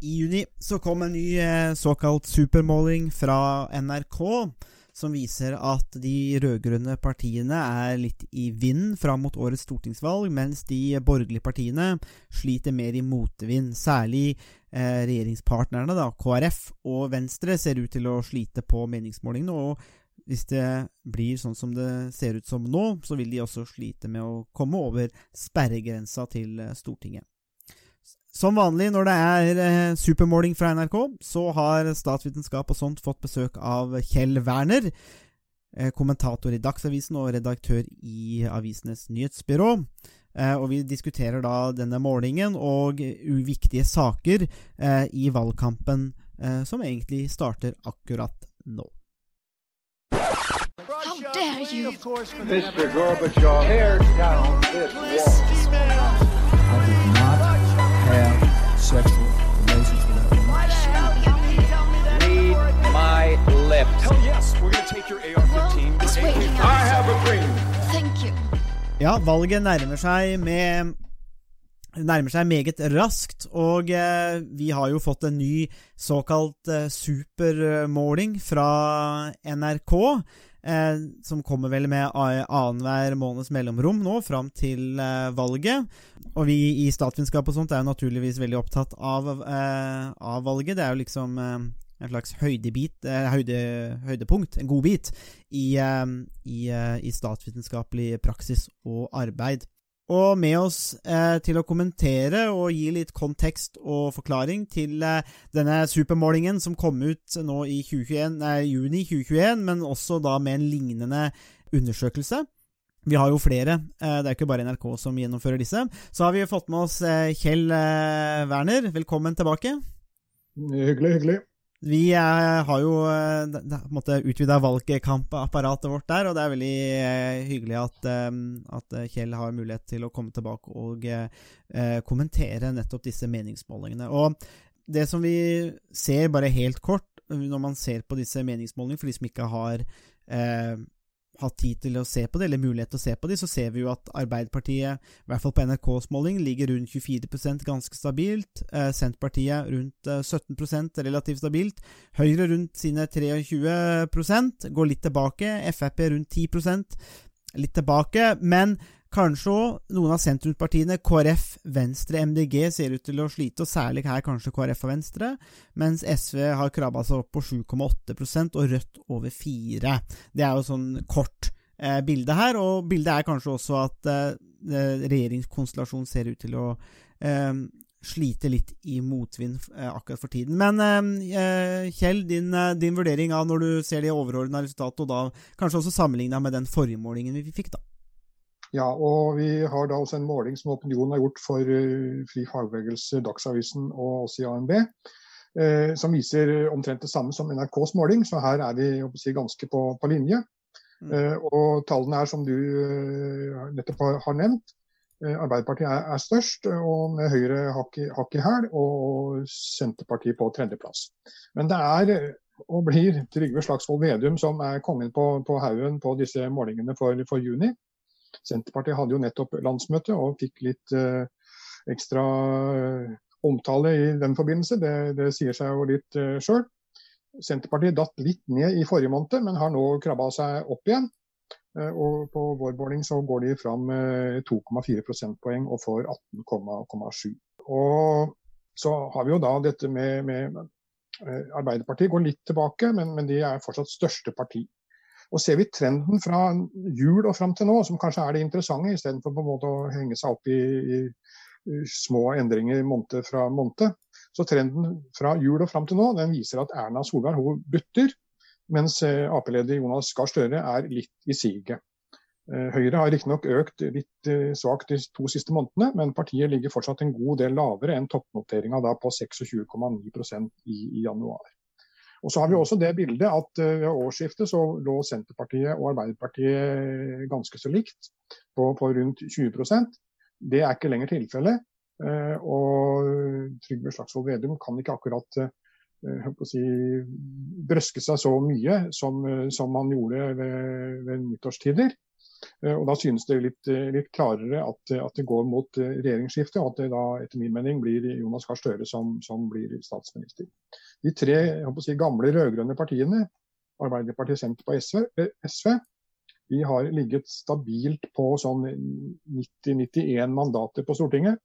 I juni så kom en ny eh, såkalt supermåling fra NRK som viser at de rød-grønne partiene er litt i vinden fram mot årets stortingsvalg, mens de borgerlige partiene sliter mer i motvind. Særlig eh, regjeringspartnerne, da, KrF og Venstre, ser ut til å slite på meningsmålingene. og hvis det blir sånn som det ser ut som nå, så vil de også slite med å komme over sperregrensa til eh, Stortinget. Som vanlig når det er eh, supermåling fra NRK, så har Statsvitenskap og sånt fått besøk av Kjell Werner, eh, kommentator i Dagsavisen og redaktør i Avisenes nyhetsbyrå. Eh, og vi diskuterer da denne målingen og uviktige saker eh, i valgkampen, eh, som egentlig starter akkurat nå. How dare you? Mr. Gorbachev, tear down this wall. Sexual relations with that woman. Read my lips. Hell yes, we're gonna take your AR-15. Well. I have a dream. Thank you. Ja, valget nærmer seg med nærmer seg meget raskt, og eh, vi har jo fått en ny såkalt eh, supermåling fra NRK. Eh, som kommer vel med a- annenhver måneds mellomrom nå, fram til eh, valget. Og vi i statsvitenskap og sånt er jo naturligvis veldig opptatt av, eh, av valget. Det er jo liksom eh, en slags høydebit, eh, høyde, høydepunkt, en godbit, i, eh, i, eh, i statsvitenskapelig praksis og arbeid. Og med oss eh, til å kommentere og gi litt kontekst og forklaring til eh, denne supermålingen som kom ut nå i 2021, nei, juni 2021, men også da med en lignende undersøkelse. Vi har jo flere, eh, det er ikke bare NRK som gjennomfører disse. Så har vi fått med oss eh, Kjell eh, Werner, velkommen tilbake. Hyggelig, hyggelig. Vi er, har jo eh, utvida valgkampapparatet vårt der, og det er veldig eh, hyggelig at, eh, at eh, Kjell har mulighet til å komme tilbake og eh, eh, kommentere nettopp disse meningsmålingene. Og det som vi ser, bare helt kort, når man ser på disse meningsmålingene, for de som ikke har eh, hatt tid til å se på det, eller mulighet til å se på det, så ser vi jo at Arbeiderpartiet, i hvert fall på NRKs måling, ligger rundt 24% ganske stabilt. Eh, Senterpartiet rundt eh, 17% relativt stabilt. Høyre rundt sine 23% går litt tilbake. Frp rundt 10% litt tilbake. Men kanskje òg noen av sentrumspartiene, KrF, Venstre, MDG, ser ut til å slite, og særlig her kanskje KrF og Venstre, mens SV har krabba seg opp på 7,8% og Rødt over 4 Det er jo sånn kort eh, bilde her, og bildet er kanskje også at eh, regjeringskonstellasjonen ser ut til å eh, slite litt i motvind eh, akkurat for tiden. Men eh, Kjell, din, eh, din vurdering av når du ser det overordna resultatet, og da kanskje også sammenligna med den forrige målingen vi fikk, da. Ja, og vi har da også en måling som Opinion har gjort for eh, Fri fagbevegelse, Dagsavisen og oss i ANB. eh, som viser omtrent det samme som NRKs måling, så her er vi si, ganske på, på linje. Mm. Eh, og tallene er som du eh, nettopp har, har nevnt. Eh, Arbeiderpartiet er, er størst, og med Høyre hakk i, hæl, og Senterpartiet på tredjeplass. Men det er eh, og blir Trygve Slagsvold Vedum som er kongen på, på haugen på disse målingene for, for juni. Senterpartiet hadde jo nettopp landsmøte og fikk litt eh, ekstra eh, omtale i den forbindelse. Det, det sier seg jo litt uh, sjøl. Senterpartiet datt litt ned i forrige måned, men har nå krabba seg opp igjen. Eh, og på vår så går de fram med 2,4 prosentpoeng og får 18,7. Og så har vi jo da dette med, med eh, Arbeiderpartiet går litt tilbake, men, men de er fortsatt største parti. Og Ser vi trenden fra jul og fram til nå, som kanskje er det interessante, istedenfor på en måte å henge seg opp i, i, små endringer måned fra måned, så trenden fra jul og fram til nå den viser at Erna Solberg hun butter, mens eh, Ap-leder Jonas Gahr Støre er litt i siget. Eh, Høyre har riktignok økt litt eh, svakt de to siste månedene, men partiet ligger fortsatt en god del lavere enn toppnoteringa på 26,9 i, i januar. Og så har vi også det bildet at eh, ved årsskiftet så lå Senterpartiet og Arbeiderpartiet ganske så likt, på, på rundt 20% Det er ikke lenger tilfellet. Eh, Og Trygve Slagsvold Vedum kan ikke akkurat eh, si, brøske seg så mye som, som han gjorde ved, ved nyttårstider. Og Da synes det litt, litt klarere at, at det går mot regjeringsskifte, og at det da etter min mening blir Jonas Gahr Støre som, som blir statsminister. De tre si, gamle rød-grønne partiene, Arbeiderpartiet, Senterpartiet og SV, eh, de har ligget stabilt på sånn 90-91 mandater på Stortinget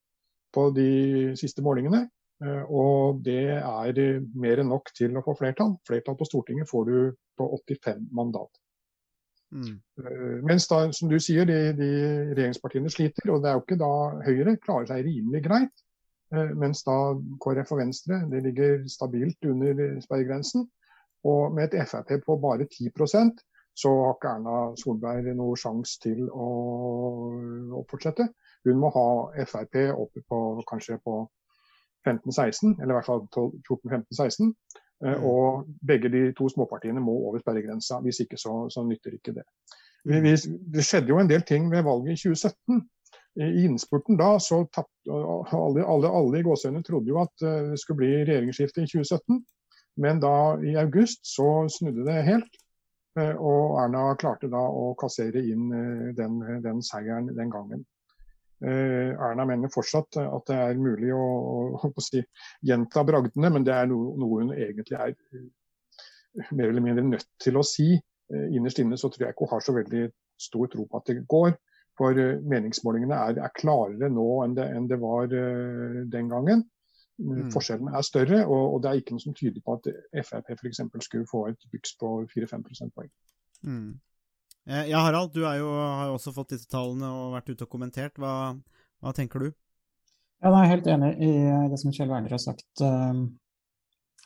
på de siste målingene. Eh, Og det er mer enn nok til å få flertall. Flertall på Stortinget får du på 85 mandat. Mm. Eh, Mens da, som du sier, de, de regjeringspartiene sliter. Og det er jo ikke da Høyre klarer seg rimelig greit. Eh, Mens da KrF og Venstre de ligger stabilt under sperregrensen. Og med et Frp på bare 10% så har ikke Erna Solberg noen sjanse til å, å fortsette. Hun må ha Frp oppe på kanskje på 15-16, eller i hvert fall 14-15-16. Eh, Mm. Og begge de to småpartiene må over sperregrensa. Hvis ikke så, så nytter ikke det. Vi, vi, det skjedde jo en del ting ved valget i 2017. I innspurten da så tapte alle, alle, alle i gåseøynene trodde jo at eh, det skulle bli regjeringsskifte i 2017. Men da i august så snudde det helt. eh, Og Erna klarte da å kassere inn eh, den, den seieren den gangen. Erna mener fortsatt at det er mulig å, å, å si, gjenta bragdene, men det er noe, noe hun egentlig er mer eller mindre nødt til å si. Innerst inne så tror jeg ikke hun har så veldig stor tro på at det går. For eh, meningsmålingene er, er klarere nå enn det, enn det var uh, den gangen. Mm. Forskjellene er større, og, og det er ikke noe som tyder på at Frp f.eks. skulle få et byks på 4-5 prosentpoeng. Mm. Eh, Ja, Harald, du er jo, har jo også fått disse tallene og vært ute og kommentert. Hva, hva tenker du? Ja, jeg er helt enig i det som Kjell Werner har sagt, uh,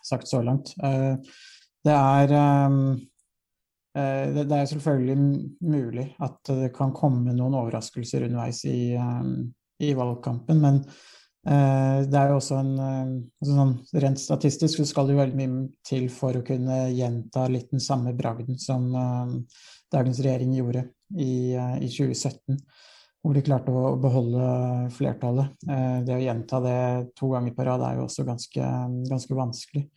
sagt så langt. Uh, det er eh, eh, det, det er selvfølgelig mulig at det kan komme noen overraskelser underveis i, eh, i valgkampen, men eh, det er jo også en eh, altså sånn, Rent statistisk så skal det jo veldig mye til for å kunne gjenta litt den samme bragden som eh, dagens regjering gjorde i, eh, i 2017 hvor de klarte å beholde flertallet. Eh, Det å gjenta det to ganger på rad er jo også ganske, ganske vanskelig.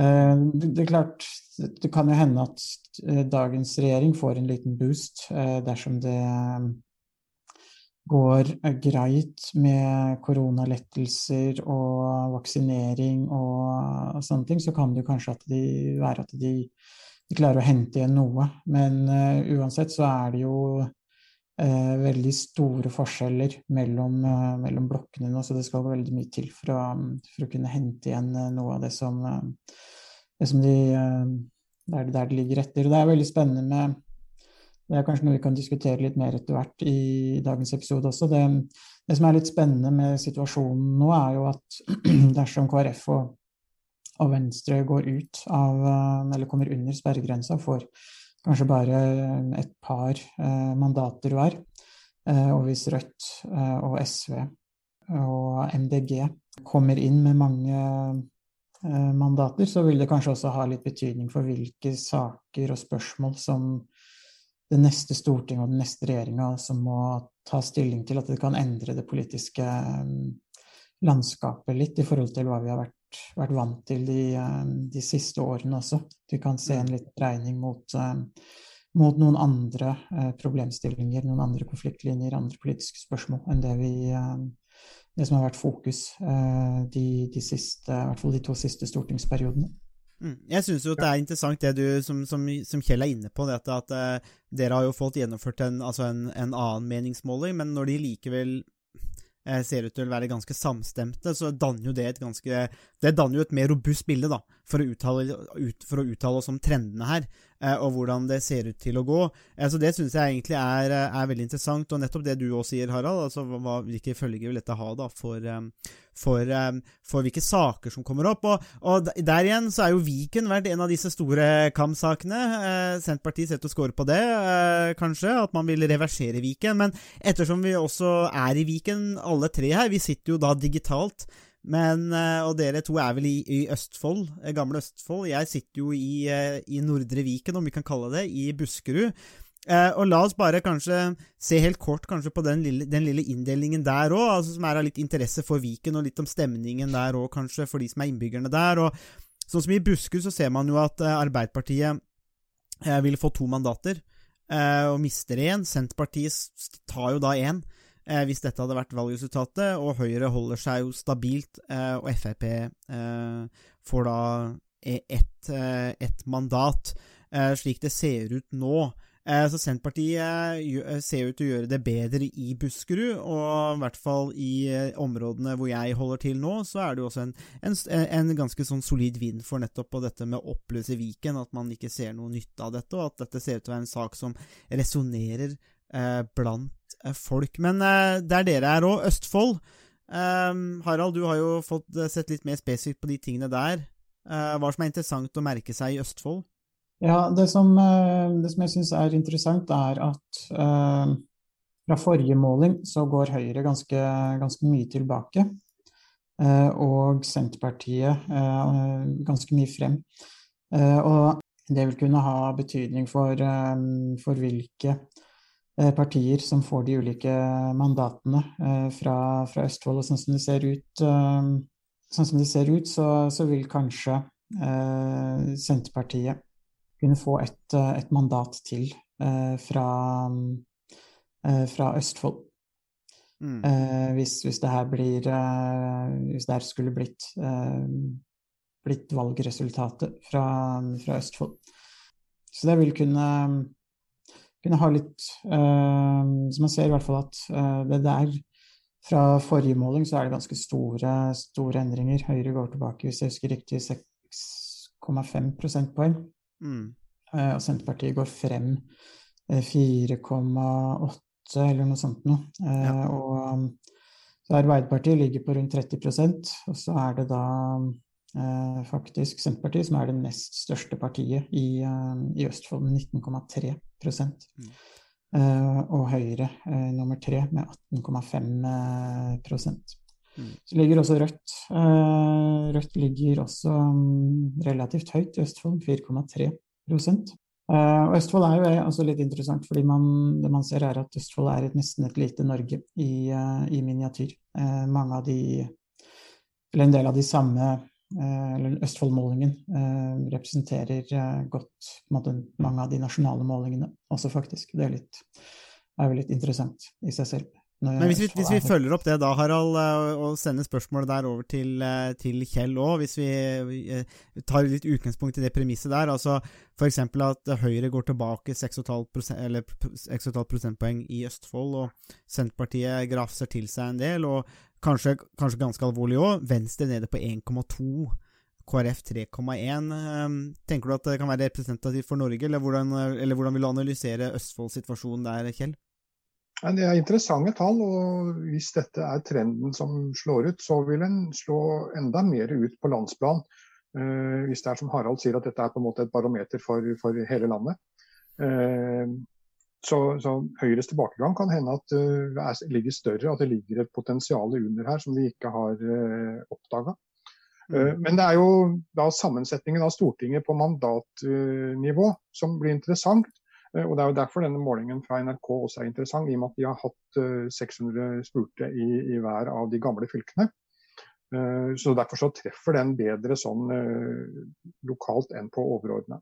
Eh, Det er klart, det kan jo hende at eh, dagens regjering får en liten boost eh, dersom det går greit med koronalettelser og vaksinering og sånne ting, så kan det kanskje at de, være at de, de klarer å hente igjen noe. Men uansett så er det jo eh, veldig store forskjeller mellom, eh, mellom blokkene nå, så det skal veldig mye til for å, for å kunne hente igjen eh, noe av det som, eh, det som de eh, der, der det ligger etter. Og det er veldig spennende med Det er kanskje noe vi kan diskutere litt mer etter hvert i dagens episode også. Det, det som er litt spennende med situasjonen nå, er jo at dersom KrF og, og Venstre går ut av, eller kommer under sperregrensa, får kanskje bare et par eh, mandater hver. Eh, og hvis Rødt eh, og SV og MDG kommer inn med mange mandater, så vil det kanskje også ha litt betydning for hvilke saker og spørsmål som det neste storting og den neste regjeringa som må ta stilling til at det kan endre det politiske landskapet litt i forhold til hva vi har vært, vært vant til de, eh, de siste årene også. Vi kan se en litt dreining mot, eh, mot noen andre eh, problemstillinger, noen andre konfliktlinjer, andre politiske spørsmål enn det vi det som har vært fokus de, de siste, i hvert fall de to siste stortingsperiodene. Mm. Jeg syns jo at det er interessant det du som, som, som Kjell er inne på, dette at, at dere har jo fått gjennomført en, altså en, en annen meningsmåling, men når de likevel ser ut til å være ganske samstemte, så danner jo det et ganske Det danner jo et mer robust bilde, da, for å uttale, ut, for å uttale oss om trendene her, eh, og hvordan det ser ut til å gå. Eh, så det syns jeg egentlig er, eh, er veldig interessant, og nettopp det du også sier, Harald, altså hva, hvilke følger vil dette ha da for, for, for hvilke saker som kommer opp. Og, og der igjen så er jo Viken vært en av disse store KAM-sakene. Senterpartiet setter score på det, kanskje, at man vil reversere Viken. Men ettersom vi også er i Viken, alle tre her, vi sitter jo da digitalt. Men, eh, og dere to er vel i, i Østfold, eh, gamle Østfold. Jeg sitter jo i, eh, i Nordre Viken, om vi kan kalle det, i Buskerud. Eh, og la oss bare kanskje se helt kort på den lille, den lille inndelingen der òg, altså, som er av litt interesse for Viken, og litt om stemningen der òg, kanskje, for de som er innbyggerne der. og Sånn som i Buskerud så ser man jo at eh, Arbeiderpartiet eh, vil få to mandater. og mister én. Senterpartiet tar jo da én, eh, hvis dette hadde vært valgresultatet, og Høyre holder seg jo stabilt, eh, og Frp eh, får da e- ett eh, ett mandat, eh, slik det ser ut nå. Eh, Så Senterpartiet ser ut til å gjøre det bedre i Buskerud, og i hvert fall i områdene hvor jeg holder til nå, så er det jo også en, en, en ganske sånn solid vind for nettopp på dette med å oppløse Viken, at man ikke ser noe nytte av dette, og at dette ser ut til å være en sak som resonnerer eh, blant eh, folk. Men eh, der dere er òg, Østfold. Eh, Harald, du har jo fått sett litt mer spesifikt på de tingene der. Hva som er interessant å merke seg i Østfold? Ja, det som, det som jeg syns er interessant, er at eh, fra forrige måling så går Høyre ganske, ganske mye tilbake. eh, og Senterpartiet eh, ganske mye frem. Og det vil kunne ha betydning for, for hvilke partier som får de ulike mandatene eh, fra, fra Østfold. Og sånn som det ser ut, eh, sånn som det ser ut så, så vil kanskje eh, Senterpartiet kunne få et, eh, et mandat til eh, fra, eh, fra Østfold. Mm. Eh, hvis, hvis det her blir eh, Hvis det her skulle blitt, eh, blitt valgresultatet fra, fra Østfold. Så det vil kunne, kunne ha litt uh, Så man ser i hvert fall at uh, det der fra forrige måling så er det ganske store, store endringer. Høyre går tilbake, hvis jeg husker riktig, 6,5 prosentpoeng. Mm. Uh, og Senterpartiet går frem eh, 4,8 eller noe sånt noe. Eh, Ja. Og så Arbeiderpartiet ligger på rundt 30% og så er det da eh, faktisk Senterpartiet som er det nest største partiet i, eh, i Østfold med 19,3 Mm. eh, og Høyre eh, nummer tre med 18,5 eh, prosent. Mm. Så ligger også Rødt. Eh, Rødt ligger også mm, relativt høyt i Østfold, 4,3 prosent. Eh, og Østfold er jo også altså litt interessant, fordi man, det man ser er at Østfold er et, nesten et lite Norge i, eh, i miniatyr. Eh, mange av de, eller en del av de samme eh, eller Østfoldmålingen eh, representerer eh, godt måte, mange av de nasjonale målingene også, faktisk. Det er, litt, er jo litt interessant i seg selv. Men hvis vi, hvis vi er- følger opp det da, Harald, eh, og sender spørsmålet der over til, eh, til Kjell òg, hvis vi eh, tar litt utgangspunkt i det premisset der, altså f.eks. at Høyre går tilbake 6,5 prosent- eller p- 6,5 prosentpoeng i Østfold, og Senterpartiet grafser til seg en del, og kanskje, kanskje ganske alvorlig òg, Venstre nede på 1,2. KrF 3,1. eh, Tenker du at det kan være representativt for Norge, eller hvordan, eller hvordan vil du analysere Østfolds situasjon der, Kjell? Det er interessante tall, og hvis dette er trenden som slår ut, så vil en slå enda mer ut på landsplan. Eh, hvis det er som Harald sier, at dette er på en måte et barometer for, for hele landet. Eh, så, så Høyres tilbakegang kan hende at eh, det uh, ligger større, at det ligger et potensial under her som vi ikke har uh, oppdaga. Men det er jo da sammensetningen av Stortinget på mandatnivå som blir interessant. Eh, Og Det er jo derfor denne målingen fra NRK også er interessant, i og med at de har hatt eh, 600 spurte i, i hver av de gamle fylkene. Eh, Så Derfor så treffer den bedre sånn eh, lokalt enn på overordna.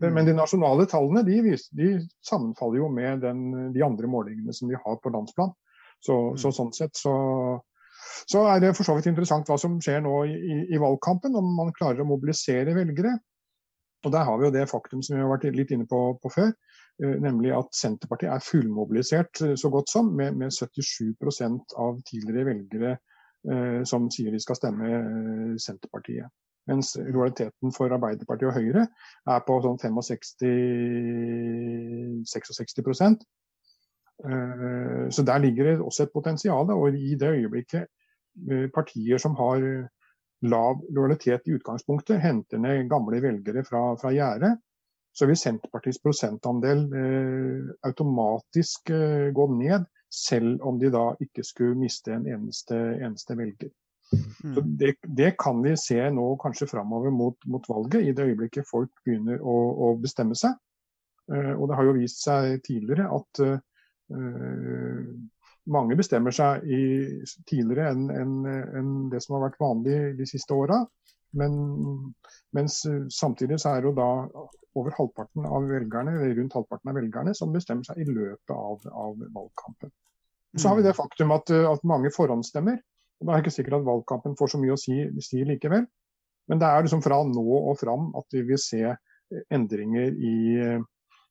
Men men de nasjonale tallene de, viser, de sammenfaller jo med den, de andre målingene som vi har på landsplan. Så, så sånn sett så, så er det for så vidt interessant hva som skjer nå i, i, i valgkampen, om man klarer å mobilisere velgere. Og Der har vi jo det faktum som vi har vært litt inne på, på før, eh, nemlig at Senterpartiet er fullmobilisert eh, så godt som, med, med 77 av tidligere velgere eh, som sier de skal stemme Senterpartiet. Mens lojaliteten for Arbeiderpartiet og Høyre er på sånn 65-66 Eh, Så der ligger det også et potensial. Og i det øyeblikket eh, partier som har lav lojalitet i utgangspunktet, henter ned gamle velgere fra, fra gjerdet, så vil Senterpartiets prosentandel eh, automatisk gå ned, selv om de da ikke skulle miste en eneste, eneste velger. Så Mm. det, det kan vi se nå kanskje framover mot, mot valget, i det øyeblikket folk begynner å, å bestemme seg. Uh, og det har jo vist seg tidligere at uh, mange bestemmer seg i, tidligere enn en, en det som har vært vanlig de siste åra. Men mens eh, samtidig så er det jo da over halvparten av velgerne, rundt halvparten av velgerne som bestemmer seg i løpet av, av valgkampen. Så har vi det faktum at, at mange forhåndsstemmer. Og Da er det ikke sikkert at valgkampen får så mye å si, si likevel. Men det er liksom fra nå og fram at vi vil se endringer i,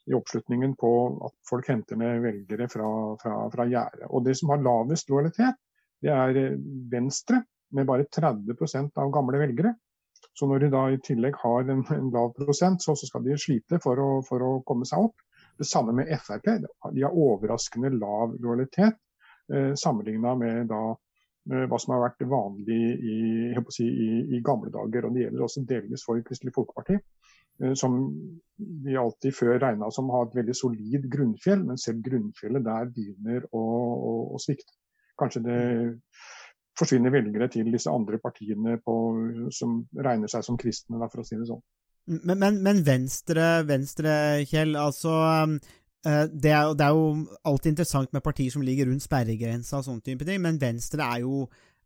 i oppslutningen på at folk henter ned velgere fra, fra, fra gjerdet. Og det som har lavest lojalitet, det er Venstre, med bare 30% av gamle velgere. Så når de da i tillegg har en, en lav prosent, så, så, skal de slite for å, for å, komme seg opp. Det samme med Frp. De har overraskende lav lojalitet eh, sammenligna med da, eh, hva som har vært vanlig i, si, i, i, gamle dager. og Det gjelder også delvis for Kristelig Folkeparti, eh, som vi alltid før regna som har et veldig solid grunnfjell, men selv grunnfjellet der begynner å, å, å svikte. Kanskje det forsvinner velgere til disse andre partiene på, som regner seg som kristne, for å si det sånn. Men, men, men venstre, venstre, Kjell, altså eh, det er, det er, jo alltid interessant med partier som ligger rundt sperregrensa og sånne type ting, men Venstre er jo,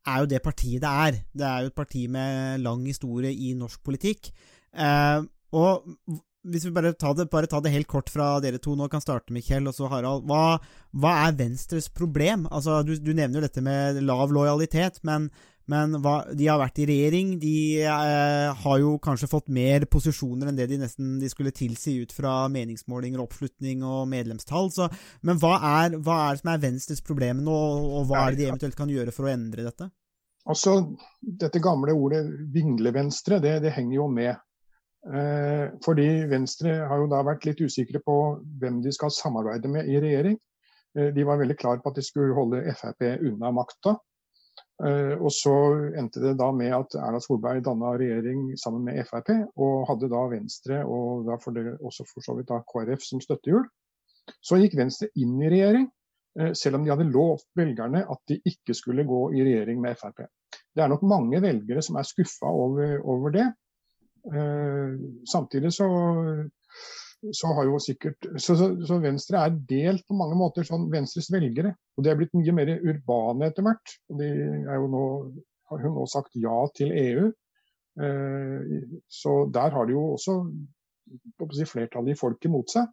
er jo, det partiet det er. Det er jo et parti med lang historie i norsk politikk. Eh, og hvis vi bare tar, det, bare tar det helt kort fra dere to nå, kan starte med Kjell og så Harald. Hva, hva er Venstres problem? Altså, du, du, nevner jo dette med lav lojalitet, men, men hva, de har vært i regjering. De eh, har jo kanskje fått mer posisjoner enn det de nesten de skulle tilsi ut fra meningsmålinger, oppslutning og medlemstall. Så, men hva er, hva er, det som er Venstres problem nå, og hva er det de eventuelt kan gjøre for å endre dette? Altså, Dette gamle ordet vinglevenstre, det, det henger jo med. Eh, fordi Venstre har jo da vært litt usikre på hvem de skal samarbeide med i regjering. Eh, de var veldig klar på at de skulle holde Frp unna makta. Eh, og så endte det da med at Erna Solberg danna regjering sammen med Frp, og hadde da Venstre og da for det også for så vidt da KrF som støttehjul. Så gikk Venstre inn i regjering, selv om de hadde lovt velgerne at de ikke skulle gå i regjering med Frp. Det er nok mange velgere som er skuffa over, over det. Eh, samtidig så, så har jo sikkert så, så, så, Venstre er delt på mange måter, sånn Venstres velgere. Og de er blitt mye mer urbane etter hvert. Og de er jo nå, har jo nå sagt ja til EU. Eh, så der har de jo også si, flertallet i folket mot seg.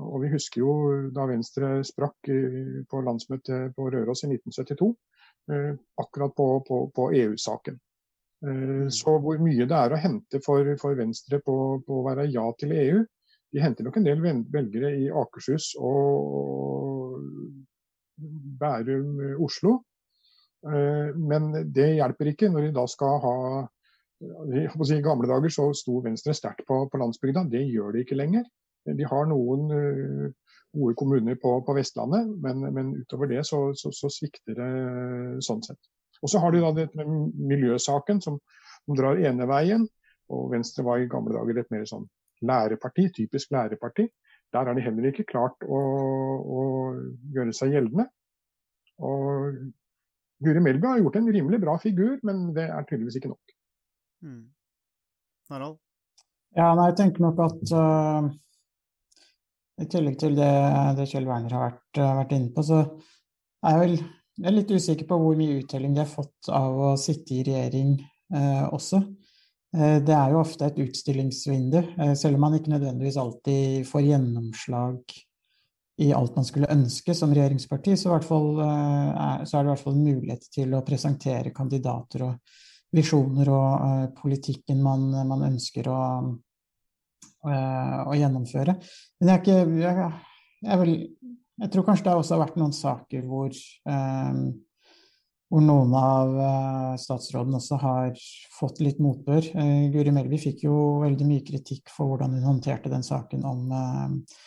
Og vi husker jo da Venstre sprakk på landsmøtet på Røros i 1972, eh, akkurat på, på, på EU-saken. Eh, så hvor mye det er å hente for, for Venstre på, på, å være ja til EU De henter nok en del velgere i Akershus og Bærum, Oslo. Eh, men det hjelper ikke når de da skal ha I gamle dager så sto Venstre sterkt på, på landsbygda. Det gjør de ikke lenger. De har noen eh, gode kommuner på, på Vestlandet, men, men, utover det så, så, så svikter det sånn sett. Og så har de da dette med miljøsaken som, som drar ene veien. Og Venstre var i gamle dager et mer sånn læreparti, typisk læreparti. Der har de heller ikke klart å, å gjøre seg gjeldende. Og Guri Melby har gjort en rimelig bra figur, men det er tydeligvis ikke nok. Mm. Harald? Ja, nei, jeg tenker nok at uh, i tillegg til det, det Kjell Werner har vært, uh, vært, inne på, så er jeg vel jeg er litt usikker på hvor mye uttelling de har fått av å sitte i regjering uh, også. Eh, det er jo ofte et utstillingsvindu, eh, selv om man ikke nødvendigvis alltid får gjennomslag i alt man skulle ønske som regjeringsparti, så, fall, eh, så er det i hvert fall en mulighet til å presentere kandidater og visjoner og politikken man, man ønsker å, å, gjennomføre. Men jeg ikke jeg, jeg vel jeg tror kanskje det også har vært noen saker hvor, hvor noen av eh, statsrådene også har fått litt motbør. Eh, Guri Melby fikk jo veldig mye kritikk for hvordan hun håndterte den saken om eh,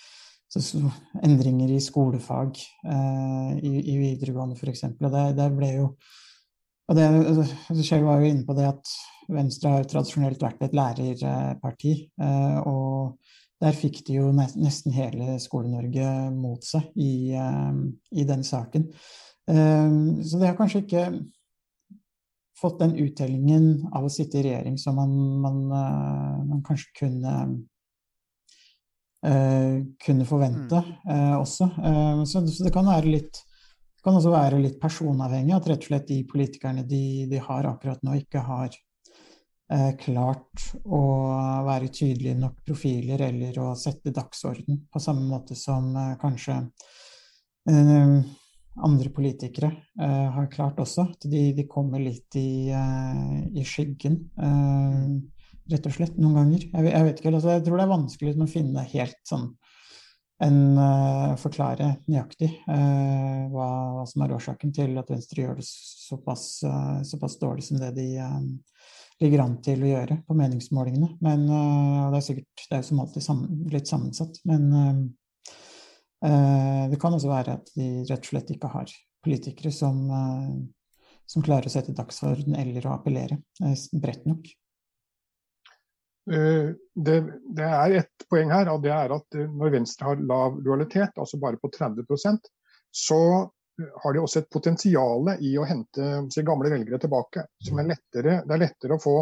endringer i skolefag i, i, videregående f.eks. Det, det ble jo og det, altså, Kjell var jo inne på det at Venstre har tradisjonelt vært et lærerparti. Og der fikk de jo nesten hele Skole-Norge mot seg i, i, den saken. Eh, så det har kanskje ikke fått den uttellingen av å sitte i regjering som man, man, eh, man kanskje kunne, kunne forvente mm. også. Så, det kan være litt det kan også være litt personavhengig, at rett og slett de politikerne de, de har akkurat nå, ikke har eh, klart å være tydelige nok profiler eller å sette dagsorden på samme måte som eh, kanskje eh, andre politikere eh, har klart også. At de, de kommer litt i, eh, i skyggen, eh, rett og slett, noen ganger. Jeg, jeg vet ikke, altså, jeg tror det er vanskelig å finne helt sånn en uh, forklare nøyaktig uh, hva, hva, som er årsaken til at Venstre gjør det såpass, uh, såpass dårlig som det de ligger an til å gjøre på meningsmålingene. Men det er sikkert det er som alltid sammen, litt sammensatt. Men det kan også være at de rett og slett ikke har politikere som, som klarer å sette dagsorden eller å appellere bredt nok. Eh, det, det, er et poeng her, og det er at eh, når Venstre har lav lojalitet, altså bare på 30% så eh, har de også et potensial i å hente sine gamle velgere tilbake. Er lettere, det er lettere å få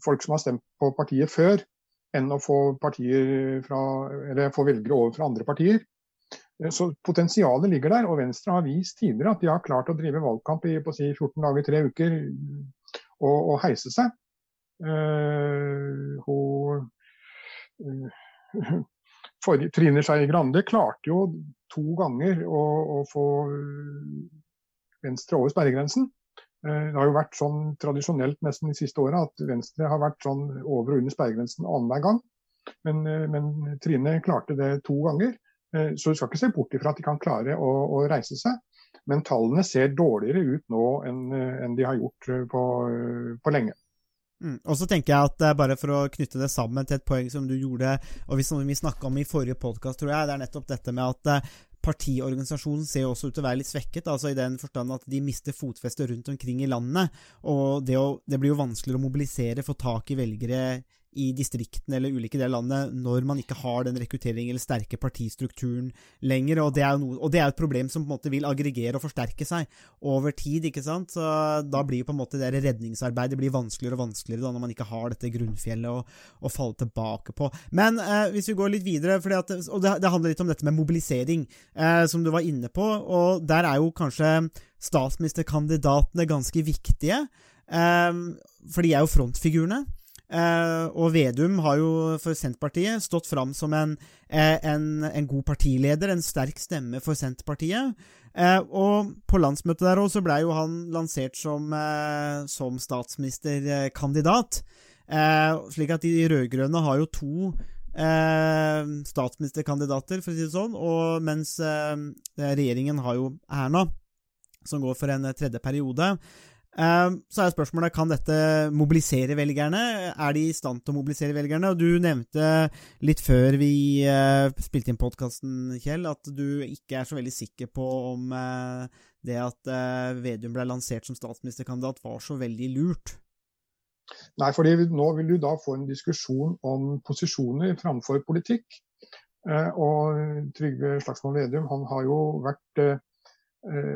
folk som har stemt på partiet før, enn å få, fra, få velgere over fra andre partier. Så potensialet ligger der, og Venstre har vist tidligere at de har klart å drive valgkamp i si 14 dager, tre uker og, og heise seg. Uh, hun uh, forrige, Trine Skei Grande klarte jo to ganger å, å få Venstre over sperregrensen. Det har jo vært sånn tradisjonelt nesten de siste åra at Venstre har vært sånn over og under sperregrensen annenhver gang. Men, men, Trine klarte det to ganger. Så du skal ikke se bort ifra at de kan klare å, å reise seg. Men tallene ser dårligere ut nå enn, enn de har gjort på, på lenge. Mm. Og så tenker jeg at bare for å knytte det sammen til et poeng som du gjorde, og som vi snakka om i forrige podkast, tror jeg, det er nettopp dette med at eh, partiorganisasjonen ser også ut til å være litt svekket, altså i den forstand at de mister fotfeste rundt omkring i landet. Og det, å, det blir jo vanskeligere å mobilisere, få tak i velgere i distriktene eller ulike deler av landet når man ikke har den rekrutteringen eller sterke partistrukturen lenger. Og det, noe, og det er et problem som på en måte vil aggregere og forsterke seg over tid. ikke sant? Så Da blir på en måte det redningsarbeidet blir vanskeligere og vanskeligere da, når man ikke har dette grunnfjellet å, å falle tilbake på. Men eh, hvis vi går litt videre, at, og det, det, handler litt om dette med mobilisering, eh, som du var inne på. og Der er jo kanskje statsministerkandidatene ganske viktige. Eh, for de er jo frontfigurene. Uh, og Vedum har jo for Senterpartiet stått fram som en, uh, en, en, god partileder, en sterk stemme for Senterpartiet. Eh, og på landsmøtet der òg så blei jo han lansert som, som statsministerkandidat. slik at de rød-grønne har jo to statsministerkandidater, for å si det sånn, og mens regjeringen har jo Erna, som går for en tredje periode. Ehm, så er spørsmålet kan dette mobilisere velgerne. Er de i stand til å mobilisere velgerne? Du nevnte litt før vi uh, spilte inn podkasten, Kjell, at du ikke er så veldig sikker på om uh, det at uh, Vedum ble lansert som statsministerkandidat, var så veldig lurt. Nei, fordi nå vil du da få en diskusjon om posisjoner framfor politikk. Og Trygve Slagsvold Vedum han har jo vært Eh,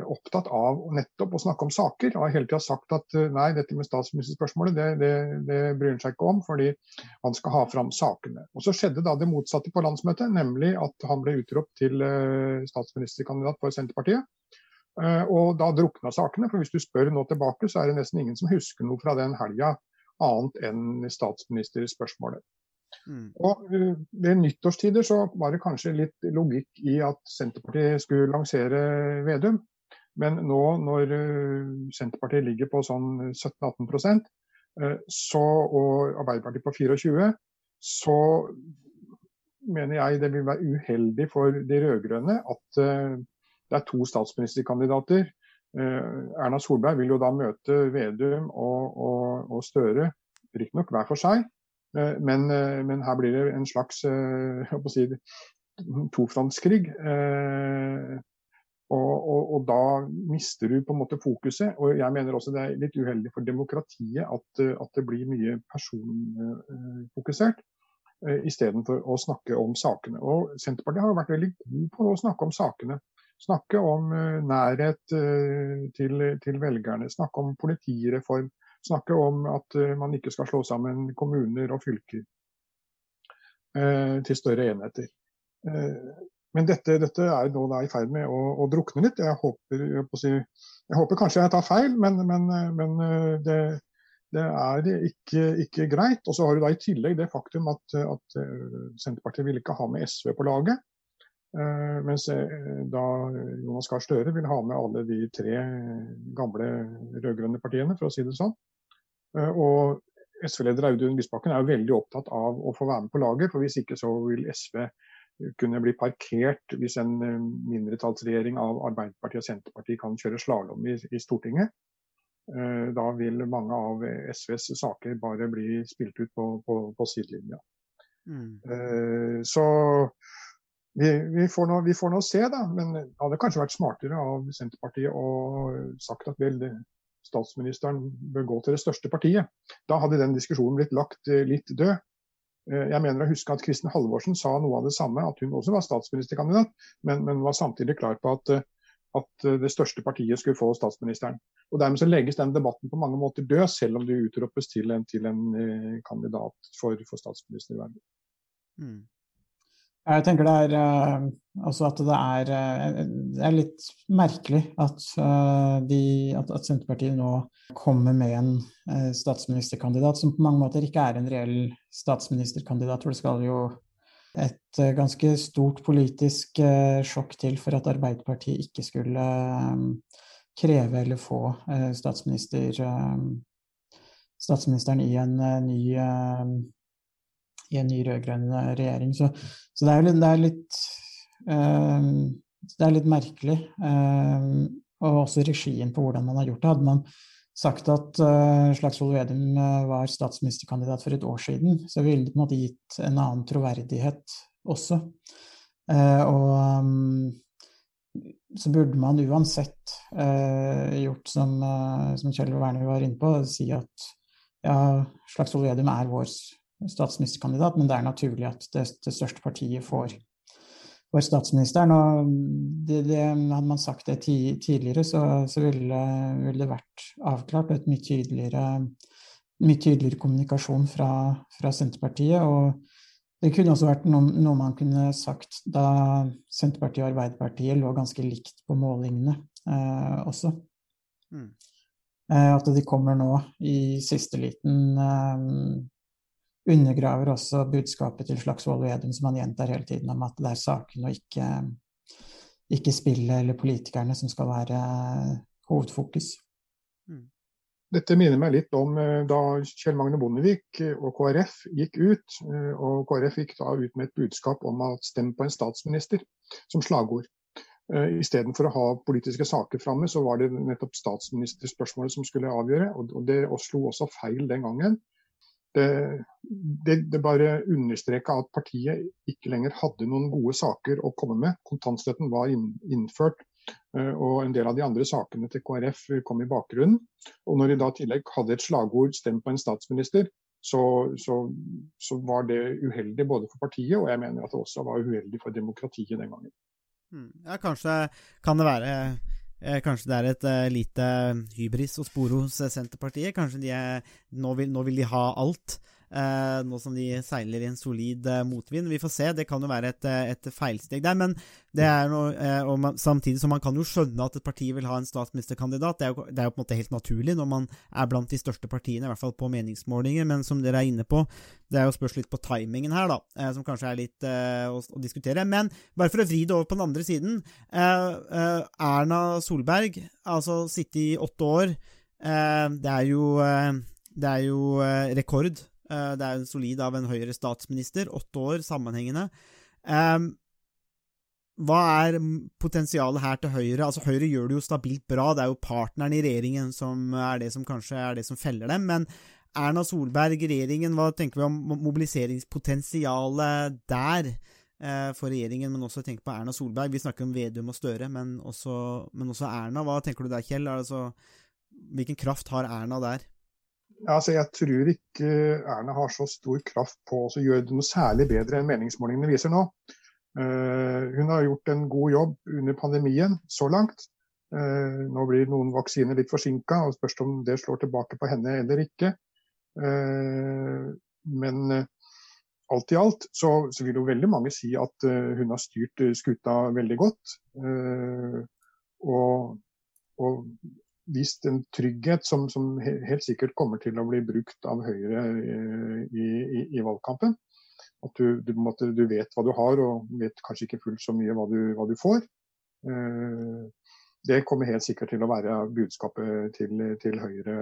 opptatt av nettopp å snakke om saker. og har hele tida sagt at eh, nei, dette med statsministerspørsmålet det, det, det, bryr han seg ikke om, fordi han skal ha fram sakene. Og Så skjedde da det motsatte på landsmøtet, nemlig at han ble utropt til eh, statsministerkandidat for Senterpartiet. Og da drukna sakene, for hvis du spør nå tilbake, så er det nesten ingen som husker noe fra den helga annet enn statsministerspørsmålet. Mm. Og uh, Ved nyttårstider så var det kanskje litt logikk i at Senterpartiet skulle lansere Vedum. Men nå når uh, Senterpartiet ligger på sånn 17-18 uh, så, og Arbeiderpartiet på 24 så mener jeg det vil være uheldig for de rød-grønne at det er to statsministerkandidater. Erna Solberg vil jo da møte Vedum og, og, og Støre, riktignok hver for seg. Eh, men, eh, men, her blir det en slags eh, si, tofrontskrig. Og, og, og, da mister du på en måte fokuset. Og jeg mener også det er litt uheldig for demokratiet at, at det blir mye personfokusert. Istedenfor å snakke om sakene. Og Senterpartiet har vært veldig god på å snakke om sakene. Snakke om nærhet til, til velgerne, snakke om politireform, snakke om at eh, man ikke skal slå sammen kommuner og fylker eh, til større enheter. Eh, men dette, dette er nå i ferd med å, å, drukne litt. Jeg håper, jeg, si, jeg håper, kanskje jeg tar feil, men, men, men det, Det er ikke, ikke greit. Og så har du da i tillegg det faktum at, at Senterpartiet vil ikke ha med SV på laget. Mens da Jonas Gahr Støre vil ha med alle de tre gamle rød-grønne partiene, for å si det sånn. Uh, og SV-leder Audun Lysbakken er jo veldig opptatt av å få være med på laget, for hvis ikke så vil SV kunne bli parkert hvis en eh, mindretallsregjering av Arbeiderpartiet og Senterpartiet kan kjøre slalåm i, i, Stortinget. Eh, da vil mange av SVs saker bare bli spilt ut på, på, på sidelinja. Mm. Eh, så vi, vi, får nå, vi, får nå, se, da. Men det hadde kanskje vært smartere av Senterpartiet å sagt at vel, statsministeren bør gå til det største partiet. Da hadde den diskusjonen blitt lagt eh, litt død. Eh, jeg mener å huske at Kristin Halvorsen sa noe av det samme, at hun også var statsministerkandidat, men, men var samtidig klar på at, eh, at, det største partiet skulle få statsministeren. Og Dermed så legges den debatten på mange måter død, selv om det utropes til en, til en kandidat for, for statsministervervet. Mm. Jeg tenker det er altså at det er, uh, det er litt merkelig at, uh, de, at, at, Senterpartiet nå kommer med en statsministerkandidat som på mange måter ikke er en reell statsministerkandidat. For det skal jo et ganske stort politisk sjokk til for at Arbeiderpartiet ikke skulle kreve eller få statsminister, statsministeren i en ny i en ny rød-grønn eh, regjering. Så, så, det er litt, det er litt, uh, det er litt merkelig. Uh, og også regien på hvordan man har gjort det. Hadde man sagt at uh, Slagsvold Vedum var statsministerkandidat for et år siden, så ville det på en måte gitt en annen troverdighet også. og um, så burde man uansett gjort som, som Kjell Werner var inne på, si at ja, Slagsvold Vedum er vår statsministerkandidat, men det er naturlig at det, det største partiet får, får statsministeren. Og det, det, hadde man sagt det tidligere, så, så ville, ville, det vært avklart og et mye tydeligere, mye tydeligere kommunikasjon fra, fra, Senterpartiet. og det kunne også vært noe, noe, man kunne sagt da Senterpartiet og Arbeiderpartiet lå ganske likt på målingene eh, også. Mm. Eh, at de kommer nå i siste liten eh, undergraver også budskapet til Slagsvold Vedum, som han gjentar hele tiden, om at det er sakene og ikke, ikke spillet eller politikerne som skal være hovedfokus. Mm. Dette minner meg litt om eh, da Kjell Magne Bondevik og KrF gikk ut. Eh, og KrF gikk da ut med et budskap om å stemme på en statsminister som slagord. Eh, Istedenfor å ha politiske saker framme, så var det nettopp statsministerspørsmålet som skulle avgjøre. Og det slo også feil den gangen det, det, det bare understreka at partiet ikke lenger hadde noen gode saker å komme med. Kontantstøtten var innført, eh, og en del av de andre sakene til KrF kom i bakgrunnen. Og når de da i tillegg hadde et slagord 'stem på en statsminister', så, så, så, var det uheldig både for partiet, og jeg mener at det også var uheldig for demokratiet den gangen. Hmm. Ja, kanskje kan det være Eh, kanskje det er et uh, lite hybris å spore hos Senterpartiet. Kanskje de er, nå, vil, nå vil de ha alt. Uh, nå som de seiler i en solid uh, motvind. Vi får se. Det kan jo være et, uh, et feilsteg der. Men det er noe man, Samtidig som man kan jo skjønne at et parti vil ha en statsministerkandidat. Det er, jo, det er jo på en måte helt naturlig når man er blant de største partiene, i hvert fall på meningsmålinger. Men som dere er inne på, det er jo spørs litt på timingen her, da. som kanskje er litt å, å, diskutere. Men bare for å vri det over på den andre siden. Erna Solberg, altså sitte i åtte år. det er jo, det er jo rekord Eh, det er en solid av en høyere statsminister. Åtte år sammenhengende. Hva er potensialet her til Høyre? Altså Høyre gjør det jo stabilt bra, det er jo partneren i regjeringen som er det som kanskje er det som feller dem. Men Erna Solberg, regjeringen, hva tenker vi om mobiliseringspotensialet der? Eh, for regjeringen, men også tenk på Erna Solberg. Vi snakker om Vedum og Støre, men også, men også Erna. Hva tenker du der, Kjell? Altså, hvilken kraft har Erna der? Altså, jeg tror ikke Erna har så stor kraft på å gjøre det noe særlig bedre enn meningsmålingene viser nå. Uh, hun har gjort en god jobb under pandemien så langt. Uh, nå blir noen vaksiner litt forsinka, og spørs om det slår tilbake på henne eller ikke. Uh, men alt i alt så, så, vil jo veldig mange si at hun har styrt skuta veldig godt. og, og vist en trygghet som, som helt sikkert kommer til å bli brukt av Høyre i, i, i valgkampen. At du, du, måtte, du, vet hva du har, og vet kanskje ikke fullt så mye hva du, hva du får. Det kommer helt sikkert til å være budskapet til, til Høyre.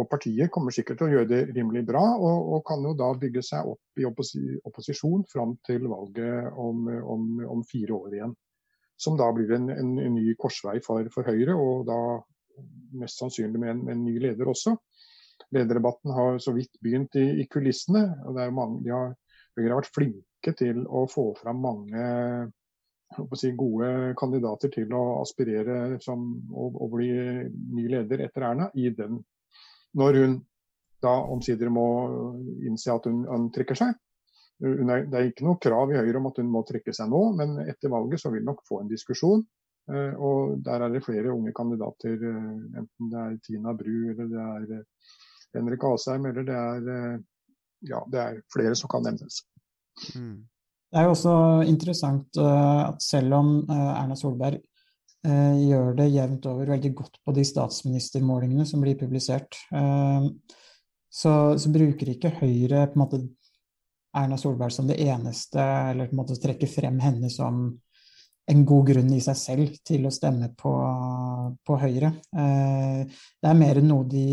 Og partiet kommer sikkert til å gjøre det rimelig bra, og, og kan jo da bygge seg opp i opposi, opposisjon fram til valget om, om, om fire år igjen som da blir en, en, en ny korsvei for, for, Høyre, og da mest sannsynlig med en, en ny leder også. Lederdebatten har så vidt begynt i, i kulissene. og mange, de har, Høyre har vært flinke til å få fram mange si, gode kandidater til å aspirere som, og, bli ny leder etter Erna i den, når hun da omsider må innse at hun, hun trekker seg. Det er ikke noe krav i Høyre om at hun må trekke seg nå, men etter valget så vil nok få en diskusjon. Eh, og der er det flere unge kandidater, eh, enten det er Tina Bru eller det er eh, Henrik Asheim eller det er Ja, det er flere som kan nevnes. Mm. Det er jo også interessant at selv om Erna Solberg gjør det jevnt over veldig godt på de statsministermålingene som blir publisert, så, så bruker ikke Høyre på en måte Erna Solberg som det eneste, eller på en måte trekke frem henne som en god grunn i seg selv til å stemme på, på Høyre. Eh, det er mer noe de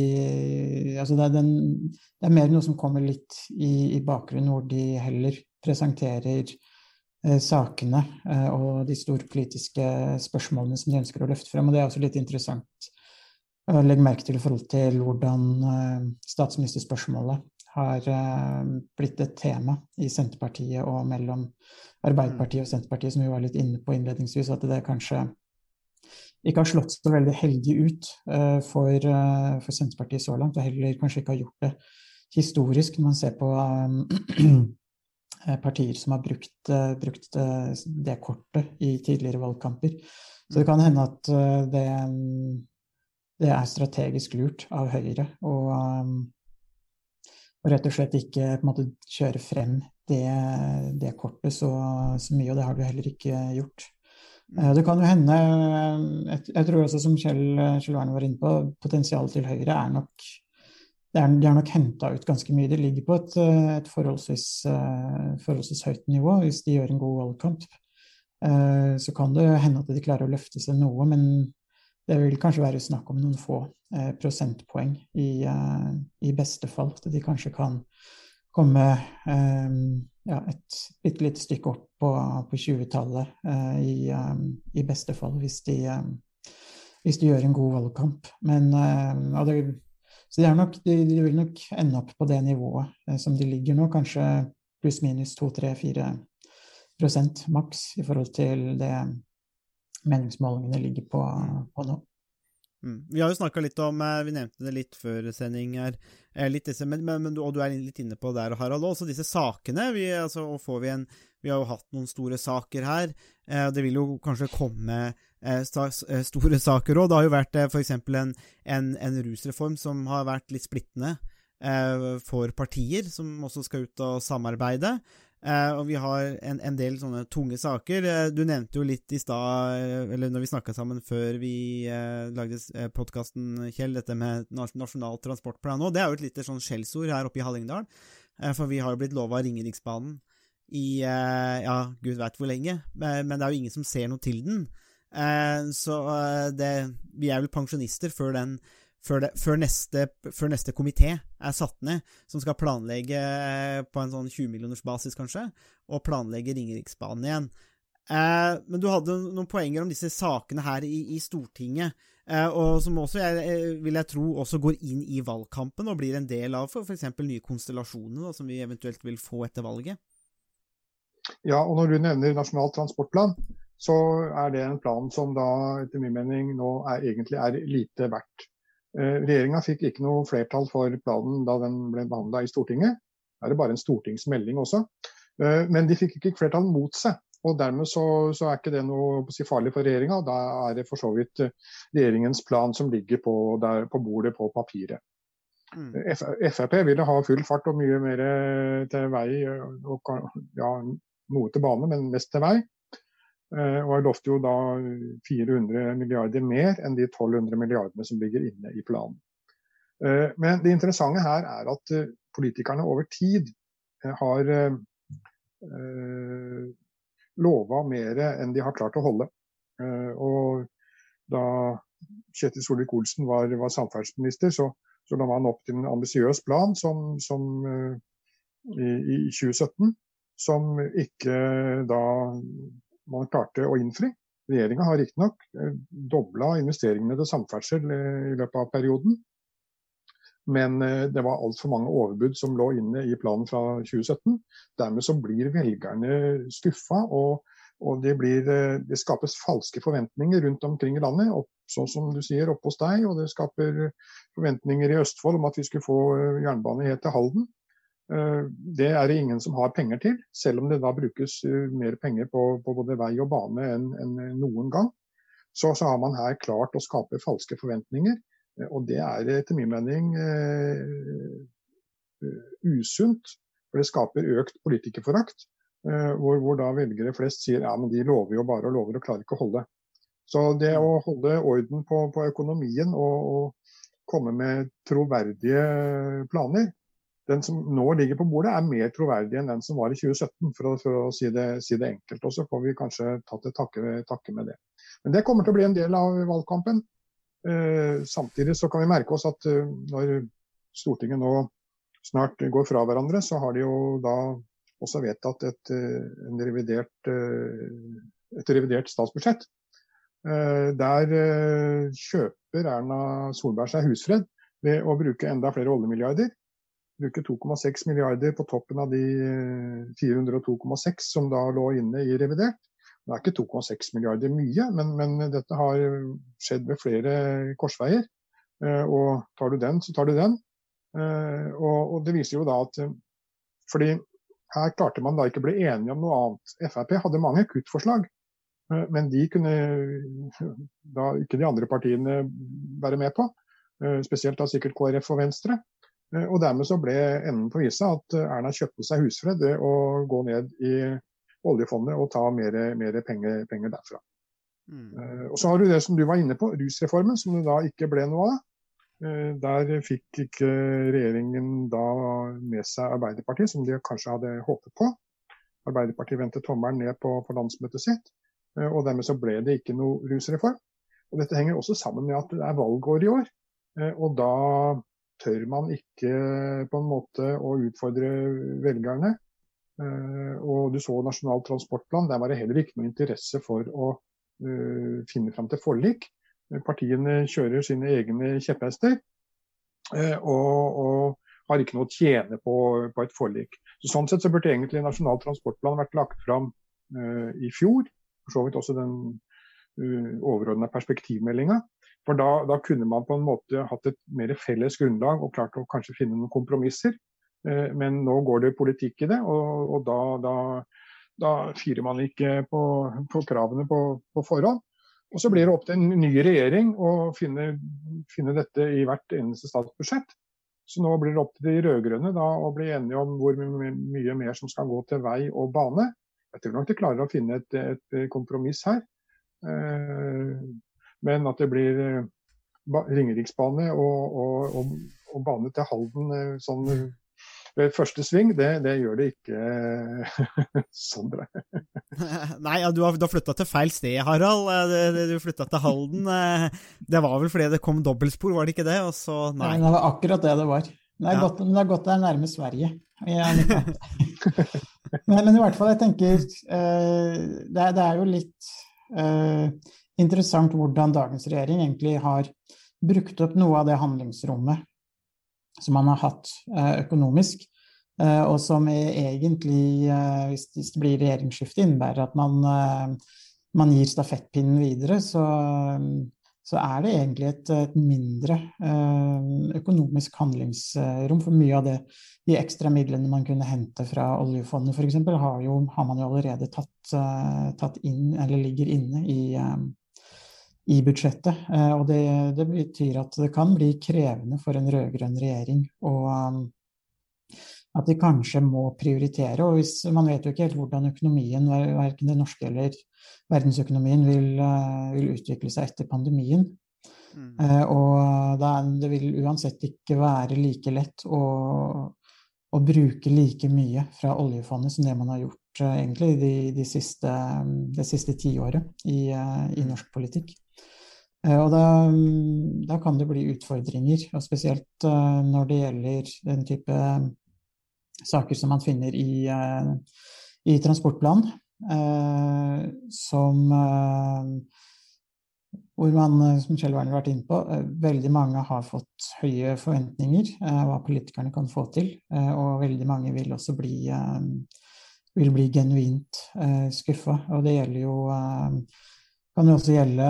altså det, er den, det er mer noe som kommer litt i, i bakgrunnen, hvor de heller presenterer eh, sakene eh, og de store politiske spørsmålene som de ønsker å løfte frem. Og det er også litt interessant å legge merke til i forhold til hvordan statsministerspørsmålet har eh, blitt et tema i Senterpartiet og mellom Arbeiderpartiet og Senterpartiet, som vi var litt inne på innledningsvis, at det kanskje ikke har slått så veldig heldig ut eh, for, eh, for Senterpartiet så langt, og heller kanskje ikke har gjort det historisk når man ser på partier som har brukt, brukt, det kortet i tidligere valgkamper. Så det kan hende at det, det er strategisk lurt av Høyre å og rett og slett ikke på en måte kjøre frem det, det kortet så, så, mye, og det har du heller ikke gjort. Eh, det kan jo hende, jeg, jeg tror også som Kjell, Kjell Arne var inne på, potensialet til Høyre er nok det er, har nok henta ut ganske mye. Det ligger på et, et forholdsvis, eh, forholdsvis, høyt nivå hvis de gjør en god valgkamp. Eh, så kan det hende at de klarer å løfte seg noe, men det vil kanskje være snakk om noen få eh, prosentpoeng i, eh, i, beste fall. At de kanskje kan komme eh, ja, et bitte lite stykke opp på, på 20-tallet eh, i, eh, i, beste fall, hvis de, eh, hvis de, gjør en god valgkamp. Men, det, så de, nok, de, de, vil nok ende opp på det nivået som de ligger nå, kanskje pluss-minus 2-3-4 prosent maks i forhold til det meningsmålingene ligger på, på nå. Mm. Vi har jo snakka litt om eh, Vi nevnte det litt før sending her. Eh, litt disse, men, men, og du er litt inne på der, Harald, også disse sakene. Vi, altså, vi, en, vi har jo hatt noen store saker her. Eh, det vil jo kanskje komme store saker òg. Det har jo vært f.eks. En, en, en rusreform som har vært litt splittende for partier, som også skal ut og samarbeide. Uh, og vi har en, en, del sånne tunge saker. Uh, du nevnte jo litt i stad, uh, eller når vi snakka sammen før vi lagde podkasten, Kjell, dette med Nasjonal transportplan òg. Det er jo et lite sånn skjellsord her oppe i Hallingdal. for vi har jo blitt lova Ringeriksbanen i ja, gud veit hvor lenge. men det er jo ingen som ser noe til den. så det, vi er vel pensjonister før den før, det, før, neste, før neste komité er satt ned, som skal planlegge eh, på en sånn 20 millioners basis, kanskje, og planlegge Ringeriksbanen igjen. Eh, men du hadde noen poenger om disse sakene her i, i Stortinget, eh, og som også, jeg, eh, vil jeg tro, også går inn i valgkampen og blir en del av f.eks. nye konstellasjoner da, som vi eventuelt vil få etter valget. Ja, og når du nevner Nasjonal transportplan, så er det en plan som da etter min mening nå er, egentlig er lite verdt. Eh, Regjeringa fikk ikke noe flertall for planen da den ble behandla i Stortinget. Det er det bare en stortingsmelding også. Eh, men de fikk ikke flertall mot seg. Og dermed så, så er ikke det noe si, farlig for regjeringa. Da er det for så vidt eh, regjeringens plan som ligger på, der, på bordet på papiret. Mm. Frp ville ha full fart og mye mer til vei, og ja, noe til bane, men mest til vei. Eh, og har lovt jo da 400 milliarder mer enn de 1200 milliardene som ligger inne i planen. Eh, men det interessante her er at eh, politikerne over tid har lova mer enn de har klart å holde. Og da Kjetil Solvik-Olsen var, var samferdselsminister, så, så la man opp til en ambisiøs plan som, som i, i 2017 som ikke da man klarte å innfri. Regjeringa har riktignok eh, dobla investeringene til samferdsel eh, i løpet av perioden. Men eh, det var altfor mange overbud som lå inne i planen fra 2017. Dermed så blir velgerne skuffa, og, og det, blir, det, skapes falske forventninger rundt omkring i landet. Opp, sånn som du sier, oppe hos deg. Og det skaper forventninger i Østfold om at vi skulle få jernbane helt til Halden. Eh, det er det ingen som har penger til, selv om det da brukes eh, mer penger på, på både vei og bane enn, enn noen gang. Så, så, har man her klart å skape falske forventninger. Eh, og det er etter min mening uh, usunt. For det skaper økt politikerforakt. Uh, hvor, hvor, da velgere flest sier ja, men de lover jo bare og lover og klarer ikke å holde. Så det å holde orden på, på økonomien og, og komme med troverdige planer, den som nå ligger på bordet, er mer troverdig enn den som var i 2017, for å, for å si, det, si, det, enkelt. Og så får vi kanskje tatt til takke, takke, med det. Men det kommer til å bli en del av valgkampen. Eh, samtidig så kan vi merke oss at eh, når Stortinget nå snart går fra hverandre, så har de jo da også vedtatt et, uh, revidert, uh, et revidert, statsbudsjett. Der kjøper Erna Solberg seg husfred ved å bruke enda flere oljemilliarder bruke 2,6 milliarder på toppen av de 402,6 eh, som da lå inne i revidert. Det er ikke 2,6 milliarder mye, men, men, dette har skjedd ved flere korsveier. Eh, og tar du den, så tar du den. Eh, og, og det viser jo da at fordi her klarte man da ikke å bli enige om noe annet. Frp hadde mange kuttforslag, men de kunne da ikke de andre partiene være med på. Spesielt da sikkert KrF og Venstre. Eh, og dermed så ble enden på visa at eh, Erna kjøpte seg husfred å gå ned i oljefondet og ta mer, mer penger, penger, derfra. Mm. Eh, og så har du det som du var inne på, rusreformen, som det da ikke ble noe av. Der fikk ikke regjeringen da med seg Arbeiderpartiet, som de kanskje hadde håpet på. Arbeiderpartiet vendte tommelen ned på, på, landsmøtet sitt, og dermed så ble det ikke noe rusreform. Og Dette henger også sammen med at det er valgår i år. Og da tør man ikke på en måte å utfordre velgerne. Eh, og du så Nasjonal transportplan, der var det heller ikke noe interesse for å eh, finne fram til forlik. Partiene kjører sine egne kjepphester eh, og, og, har ikke noe å tjene på, på et forlik. Så sånn sett så burde egentlig Nasjonal transportplan vært lagt fram i fjor. For så vidt også den overordna perspektivmeldinga. For da, da, kunne man på en måte hatt et mer felles grunnlag og klart å kanskje finne noen kompromisser. Eh, men nå går det politikk i det, og, og da, da, da, firer man ikke på, på kravene på, på, forhånd. Og så blir det opp til en ny regjering å finne, finne dette i hvert eneste statsbudsjett. Så nå blir det opp til de rød-grønne å bli enige om hvor mye mer som skal gå til vei og bane. Jeg tror nok de klarer å finne et, et kompromiss her. Eh, men at det blir eh, Ringeriksbane og, og, og, og, bane til Halden eh, sånn ved første sving, det, det gjør det ikke, Sondre. Nei, ja, du har, du har flytta til feil sted, Harald. Du flytta til Halden. Det var vel fordi det kom dobbeltspor, var det ikke det? Og så, nei. nei. Det var akkurat det det var. Det er, ja. godt, det er godt det er nærme Sverige. men, men, i hvert fall, jeg tenker det, er, det er jo litt interessant hvordan dagens regjering egentlig har brukt opp noe av det handlingsrommet som man har hatt eh, økonomisk, eh, og som egentlig, eh, hvis det blir regjeringsskifte, innebærer at man, man gir stafettpinnen videre, så, så er det egentlig et, et, mindre økonomisk handlingsrom. For mye av det, de ekstra midlene man kunne hente fra oljefondet f.eks., har, har man jo allerede tatt, tatt, inn, eller ligger inne i, i budsjettet. Eh, og det, det, betyr at det kan bli krevende for en rød-grønn regjering å, um, at de kanskje må prioritere. Og hvis, man vet jo ikke helt hvordan økonomien, verken den norske eller verdensøkonomien, vil, eh, vil utvikle seg etter pandemien. Mm. Eh, og det, er, det, vil uansett ikke være like lett å, å bruke like mye fra oljefondet som det man har gjort uh, egentlig de, de siste, det siste tiåret i, uh, i norsk politikk. Uh, og da, da, kan det bli utfordringer, og spesielt når det gjelder den type saker som man finner i, i transportplanen, som hvor man, eh, som Kjell Werner har vært inne på, eh, veldig mange har fått høye forventninger eh, hva politikerne kan få til. Og veldig mange vil også bli, vil bli genuint skuffa. Og det gjelder jo Kan jo også gjelde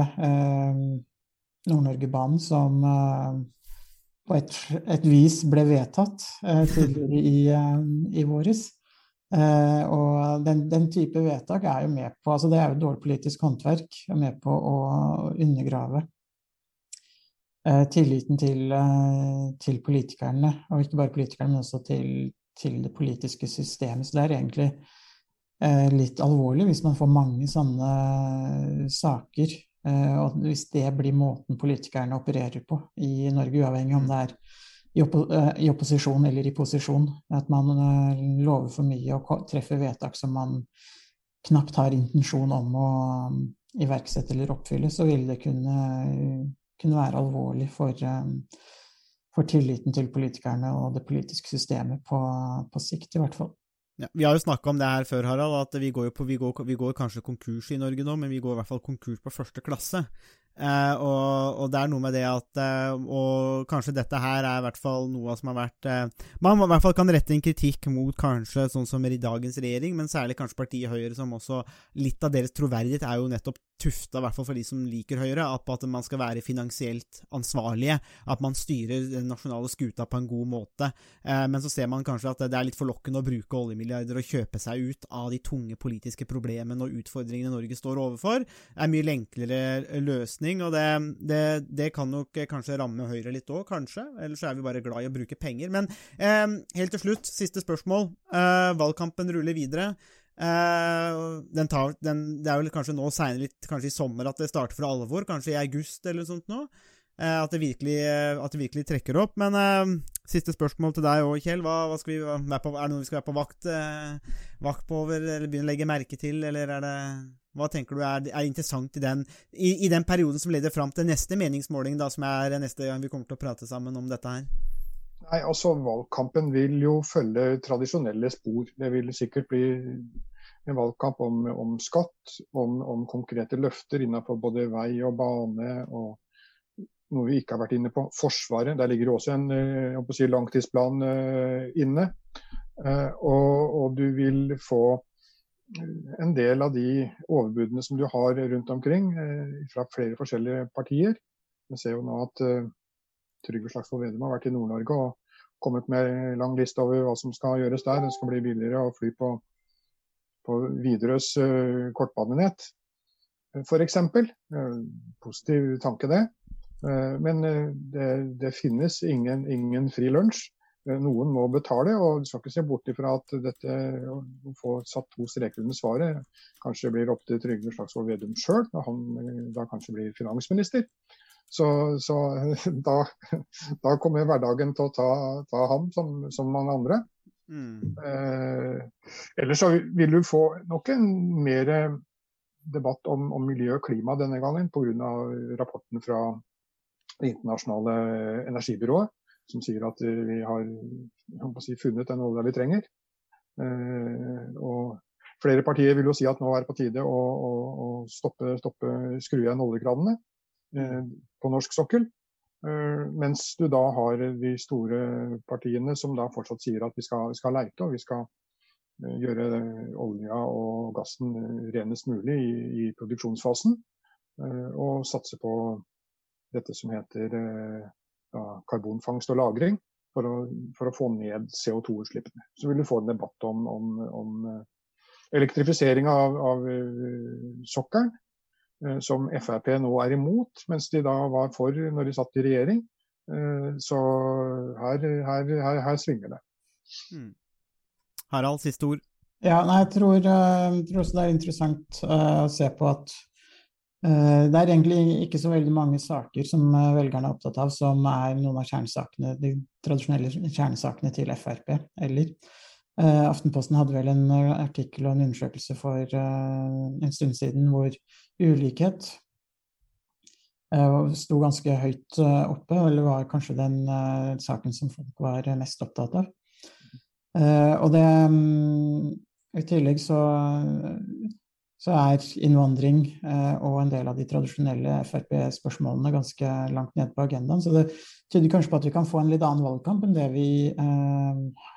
Nord-Norge-banen, som på et, et, vis ble vedtatt tidligere i, i våres. Uh, og den, den, type vedtak er jo med på altså Det er jo dårlig politisk håndverk. er med på å undergrave eh, tilliten til, eh, til, politikerne. Og ikke bare politikerne, men også til, til, det politiske systemet. Så det er egentlig litt alvorlig hvis man får mange sånne saker. og hvis det blir måten politikerne opererer på i Norge, uavhengig om det er eh, i, opposisjon eller i posisjon. At man uh, lover for mye og treffer vedtak som man knapt har intensjon om å um, iverksette eller oppfylle, så vil det kunne, kunne være alvorlig for, for, tilliten til politikerne og det politiske systemet på, på sikt, i hvert fall. Ja, vi har jo snakka om det her før, Harald, at vi går, på, vi, går, vi går, kanskje konkurs i Norge nå, men vi går i hvert fall konkurs på første klasse. Eh, og, og, det er noe med det at eh, Og kanskje dette her er i hvert fall noe som har vært eh, Man i hvert fall kan rette en kritikk mot kanskje sånn som i dagens regjering, men særlig kanskje partiet Høyre, som også Litt av deres troverdighet er jo nettopp tufta, i hvert fall for de som liker Høyre, på at man skal være finansielt ansvarlige. At man styrer den nasjonale skuta på en god måte. Men så ser man kanskje at det er litt forlokkende å bruke oljemilliarder og kjøpe seg ut av de tunge politiske problemene og utfordringene Norge står overfor. Det er mye enklere løsning løsning, og det, det, det kan nok kanskje ramme Høyre litt òg, kanskje. Ellers er vi bare glad i å bruke penger. Men eh, helt til slutt, siste spørsmål. Eh, valgkampen ruller videre. Eh, den tar, den, det er vel kanskje nå seinere, kanskje i sommer, at det starter for alvor? Kanskje i august eller noe sånt nå? Eh, at, det virkelig, at det virkelig trekker opp. Men eh, siste spørsmål til deg òg, Kjell. Hva, hva på, er det noe vi skal være på vakt, eh, vakt på over, eller begynne å legge merke til, eller er det hva tenker du er, er interessant i den, i, i den, perioden som leder fram til neste meningsmåling, da, som er neste gang vi kommer til å prate sammen om dette her? Nei, altså Valgkampen vil jo følge tradisjonelle spor. Det vil sikkert bli en valgkamp om, om skatt, om, om, konkrete løfter innenfor både vei og bane. og noe vi ikke har vært inne på. Forsvaret. Der ligger det også en eh, si, langtidsplan uh, inne. Uh, og, og, du vil få en del av de overbudene som du har rundt omkring eh, fra flere forskjellige partier. Vi ser jo nå at Trygve Slagsvold Vedum har vært i Nord-Norge og kommet med lang liste over hva som skal gjøres der. Det skal bli billigere å fly på, på Widerøes kortbanenett, f.eks. Positiv tanke, det. Uh, men det, det, finnes ingen, ingen fri lunsj. Eh, noen må betale, og du skal ikke se bort ifra at dette å få satt to streker under svaret kanskje blir opp til Trygve Slagsvold Vedum sjøl, når han eh, da kanskje blir finansminister. Så, så da, da, kommer hverdagen til å ta, ta ham som, som, mange andre. Mm. Eh, ellers så vil du få nok en mer debatt om, om miljø og klima denne gangen pga. rapporten fra Det internasjonale energibyrået som sier at vi har si, funnet den olja vi trenger. Eh, og flere partier vil jo si at nå er det på tide å, å, å stoppe, stoppe skru igjen oljekranene eh, på norsk sokkel. Eh, mens du da har de store partiene som da fortsatt sier at vi skal, skal leite og vi skal eh, gjøre olja og gassen renest mulig i, i produksjonsfasen. Eh, og satse på dette som heter ja, karbonfangst og -lagring for å, for å få ned CO2-utslippene. Så vil du få en debatt om, om, om eh, elektrifisering av, av eh, sokkelen, eh, som Frp nå er imot, mens de da var for når de satt i regjering. Så her, her, her, her svinger det. Mm. Harald, siste ord. Ja, nei, jeg tror, jeg tror også det er interessant eh, å se på at eh, det er egentlig ikke så veldig mange saker som eh, velgerne er opptatt av, som er noen av kjernesakene, de tradisjonelle kjernesakene til Frp. Eller eh, Aftenposten hadde vel en eh, artikkel og en undersøkelse for eh, en stund siden hvor ulikhet eh, sto ganske høyt eh, oppe, eller var kanskje den eh, saken som folk var eh, mest opptatt av. Eh, og det mm, I tillegg så, så er innvandring eh, og en del av de tradisjonelle Frp-spørsmålene ganske langt ned på agendaen. Så det tyder kanskje på at vi kan få en litt annen valgkamp enn det vi eh,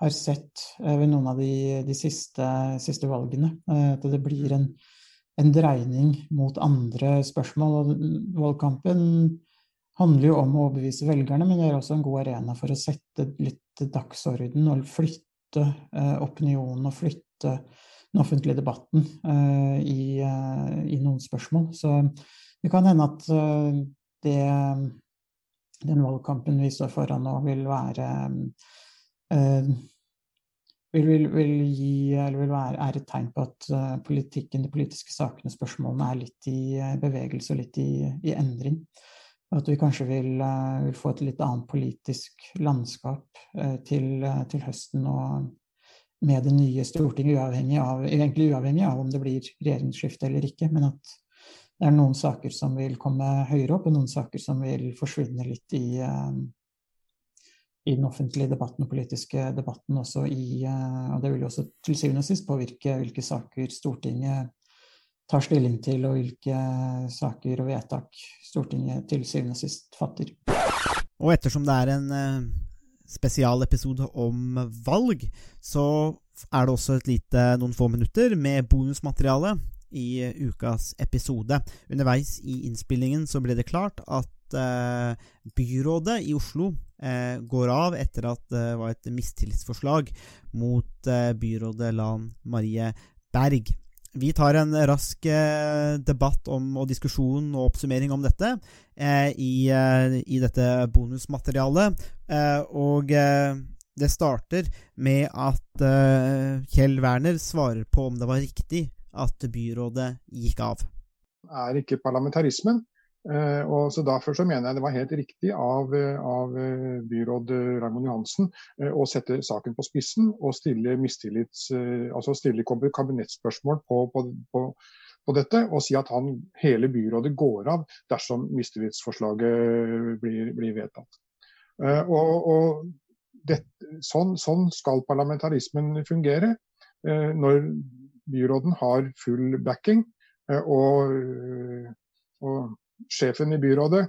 har sett eh, ved noen av de, de siste, siste valgene. At det blir en, en dreining mot andre spørsmål. Og valgkampen handler jo om å overbevise velgerne, men det er også en god arena for å sette litt dagsorden og flytte eh, opinionen og flytte den offentlige debatten eh, i, eh, i, noen spørsmål. Så det kan hende at det, den valgkampen vi står foran nå, vil være vil, vil, vil, gi, vil være, er et tegn på at politikken, de politiske sakene, spørsmålene er litt i bevegelse og litt i, i endring. At vi kanskje vil, uh, vil, få et litt annet politisk landskap til, til, høsten og med det nye Stortinget, uavhengig av, egentlig uavhengig av om det blir regjeringsskifte eller ikke. Men at det er noen saker som vil komme høyere opp, og noen saker som vil forsvinne litt i i den offentlige debatten og politiske debatten også i Og det vil jo også til syvende og sist påvirke hvilke saker Stortinget tar stilling til, og hvilke saker og vedtak Stortinget til syvende og sist fatter. Og ettersom det er en spesialepisode om valg, så er det også et lite noen få minutter med bonusmateriale i ukas episode. Underveis i innspillingen så ble det klart at eh, byrådet i Oslo eh, går av etter at det var et mistillitsforslag mot eh, byrådet Lan Marie Berg. Vi tar en rask eh, debatt om, og diskusjon og oppsummering om dette eh, i, eh, i, dette bonusmaterialet. Eh, og eh, det starter med at eh, Kjell Werner svarer på om det var riktig at byrådet gikk av. Er ikke parlamentarismen. Uh, og så Derfor så mener jeg det var helt riktig av, av byråd Raymond Johansen å sette saken på spissen og stille, altså stille kabinettspørsmål på, på, på, på, dette. Og si at han, hele byrådet går av dersom mistillitsforslaget blir, blir vedtatt. og, og det, sånn, sånn, skal parlamentarismen fungere. når byråden har full backing og, og sjefen i byrådet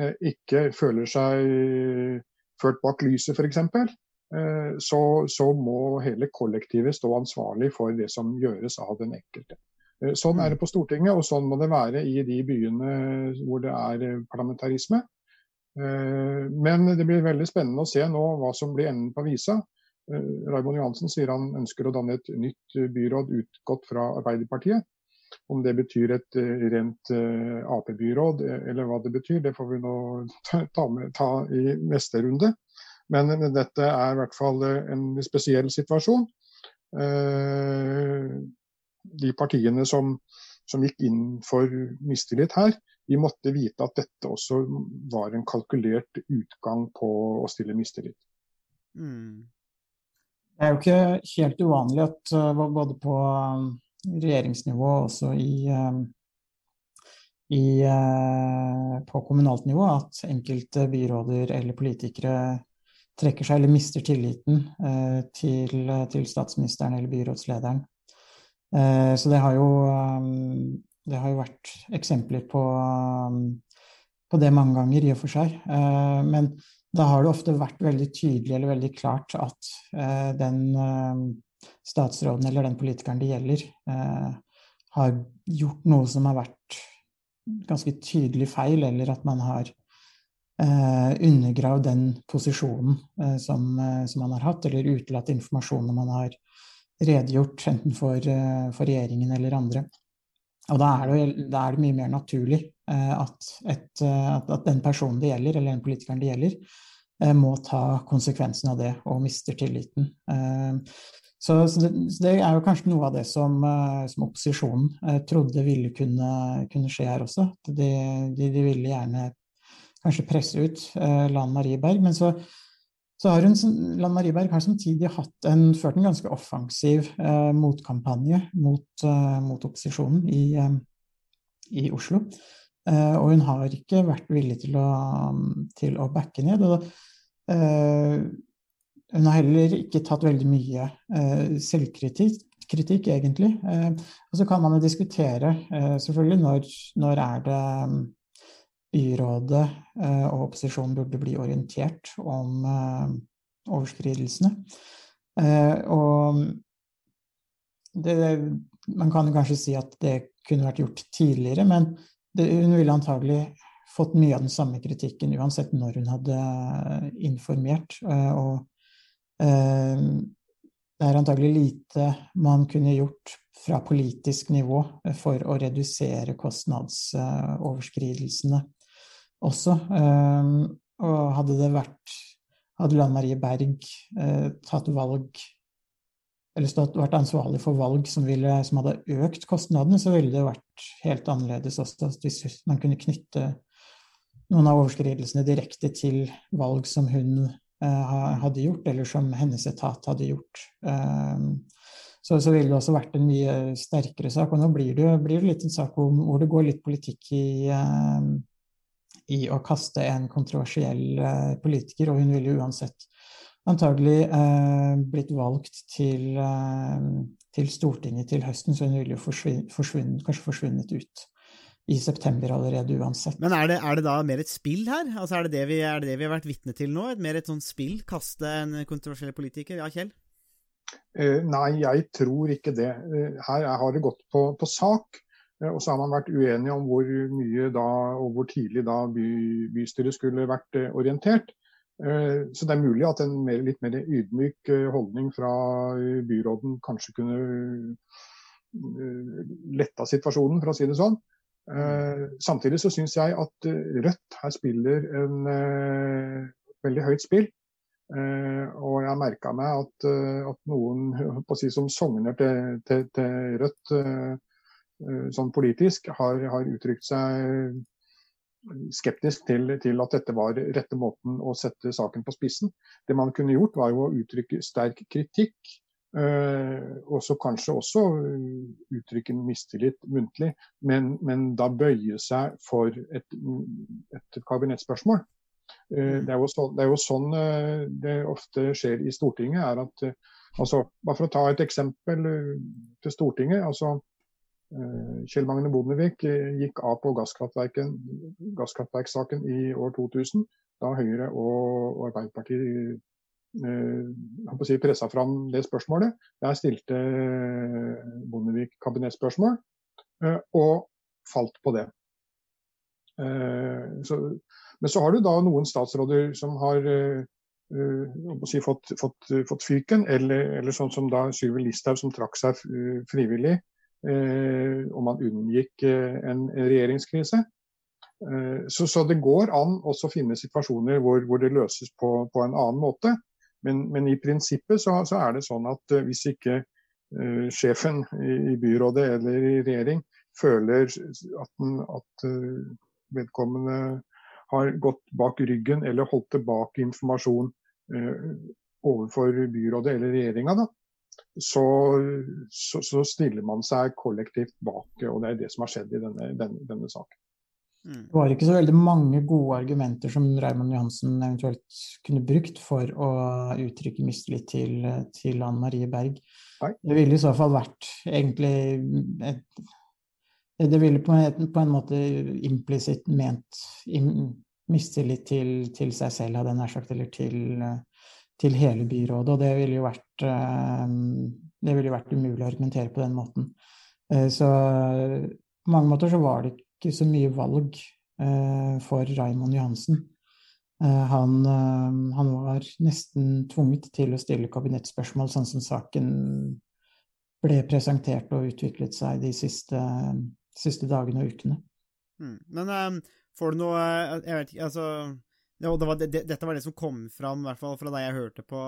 eh, ikke føler seg ført bak lyset f.eks., eh, så, så må hele kollektivet stå ansvarlig for det som gjøres av den enkelte. Eh, sånn er det på Stortinget, og sånn må det være i de byene hvor det er parlamentarisme. Men det blir veldig spennende å se nå hva som blir enden på visa. Raymond Johansen sier han ønsker å danne et nytt byråd utgått fra Arbeiderpartiet. Om det betyr et eh, rent eh, Ap-byråd, eh, eller hva det betyr, det får vi nå ta, med, ta i neste runde. Men dette er i hvert fall en spesiell situasjon. De partiene som, som gikk inn for mistillit her, de måtte vite at dette også var en kalkulert utgang på å stille mistillit. Mm. Det er jo ikke helt uvanlig at både på regjeringsnivå, også i, eh, i, eh, på kommunalt nivå, at enkelte byråder eller politikere trekker seg eller mister tilliten eh, til, til statsministeren eller byrådslederen. Så det har jo, det har jo vært eksempler på, på det mange ganger, i og for seg. Men da har det ofte vært veldig tydelig eller veldig klart at den statsråden eller den politikeren det gjelder, eh, har gjort noe som har vært ganske tydelig feil, eller at man har eh, undergravd den posisjonen eh, som, eh, som, man har hatt, eller utelatt informasjonen man har redegjort, enten for, eh, for, regjeringen eller andre. Og da er det, da er det mye mer naturlig eh, at, et, at, at, den personen det gjelder, eller den politikeren det gjelder, må ta konsekvensen av det og mister tilliten. Eh, så, så, det, så, det, er jo kanskje noe av det som, eh, som opposisjonen eh, trodde ville kunne, kunne, skje her også. De, de, de, ville gjerne kanskje presse ut eh, Lan Marie Berg. Men så, så har hun, Lan Marie Berg har samtidig hatt en, ført en ganske offensiv eh, motkampanje mot, eh, mot, opposisjonen i, i Oslo. og hun har ikke vært villig til å, til å backe ned. og hun har heller ikke tatt veldig mye eh, selvkritikk, kritikk, egentlig. Eh, og så kan man jo diskutere eh, selvfølgelig når, når er det byrådet eh, og opposisjonen burde bli orientert om eh, overskridelsene. Eh, og det, man kan kanskje si at det kunne vært gjort tidligere, men det, hun ville antagelig fått mye av den samme kritikken uansett når hun hadde informert. og Eh, det er antagelig lite man kunne gjort fra politisk nivå for å redusere kostnadsoverskridelsene også. Eh, og hadde det vært Hadde Lan Marie Berg eh, tatt valg eller stått, vært ansvarlig for valg som, ville, som, hadde økt kostnadene, så ville det vært helt annerledes også hvis man kunne knytte noen av overskridelsene direkte til valg som hun Eh, hadde gjort, eller som hennes etat hadde gjort. Eh, så, så ville det også vært en mye sterkere sak. Og nå blir det, blir det litt en sak om, hvor det går litt politikk i, eh, i å kaste en kontroversiell politiker, og hun ville uansett antagelig eh, blitt valgt til, eh, til, Stortinget til høsten, så hun ville jo forsvunnet, kanskje forsvunnet ut i september allerede uansett. Men er det, er det, da mer et spill her? Altså er, det det vi, er det det vi har vært vitne til nå? Et mer et sånt spill? Kaste en kontroversiell politiker? Ja, Kjell? Uh, nei, jeg tror ikke det. Uh, her har det gått på, på sak. Uh, og så har man vært uenige om hvor mye da, og hvor tidlig da by, bystyret skulle vært orientert. Eh, så det er mulig at en mer, litt mer ydmyk holdning fra byråden kanskje kunne letta situasjonen, for å si det sånn. Eh, samtidig så syns jeg at eh, Rødt her spiller en eh, veldig høyt spill. og jeg merka meg at, at, noen si, som sogner til, til, til Rødt sånn politisk, har, har, uttrykt seg skeptisk til, til, at dette var rette måten å sette saken på spissen. Det man kunne gjort, var jo å uttrykke sterk kritikk Uh, og så kanskje også uh, uttrykke mistillit muntlig, men, men, da bøye seg for et, et kabinettspørsmål. Uh, det, er så, det, er jo sånn det ofte skjer i Stortinget. er at, altså, Bare for å ta et eksempel til Stortinget. altså Kjell Magne Bondevik gikk av på gasskraftverksaken i år 2000, da Høyre og Arbeiderpartiet eh, si, pressa fram det spørsmålet. Der stilte eh, Bondevik kabinettspørsmål, eh, og falt på det. Eh, så, men så har du da noen statsråder som har uh, si, fått, fått, fått, fyken, eller, eller, sånn som da Sylvi Listhaug som trakk seg frivillig, uh, og man unngikk en regjeringskrise. Så, så, det går an å finne situasjoner hvor, hvor det løses på, på, en annen måte. Men, men i prinsippet så, så, er det sånn at uh, hvis ikke uh, sjefen i, i, byrådet eller i regjering føler at, den, at uh, vedkommende har gått bak ryggen eller holdt tilbake informasjon overfor byrådet eller regjeringa, så, så, så, stiller man seg kollektivt bak. og Det er det som har skjedd i denne, denne, denne saken. Mm. Det var ikke så veldig mange gode argumenter som Raymond Johansen eventuelt kunne brukt for å uttrykke mistillit til, til Anne Marie Berg. Det ville i så fall vært egentlig et, Det ville på en, på en måte implisitt ment mistillit til, til, seg selv, hadde jeg nær sagt, eller til, til hele byrådet. Og det ville jo vært eh, det ville vært umulig å argumentere på den måten. Eh, så på mange måter så var det ikke så mye valg eh, for Raymond Johansen. Eh, han, eh, han, var nesten tvunget til å stille kabinettspørsmål, sånn som saken ble presentert og utviklet seg de siste, siste dagene og ukene. Mm. Men um, får du noe Jeg vet ikke, altså Ja, det var det, det, dette var det som kom fram, i hvert fall fra da jeg hørte på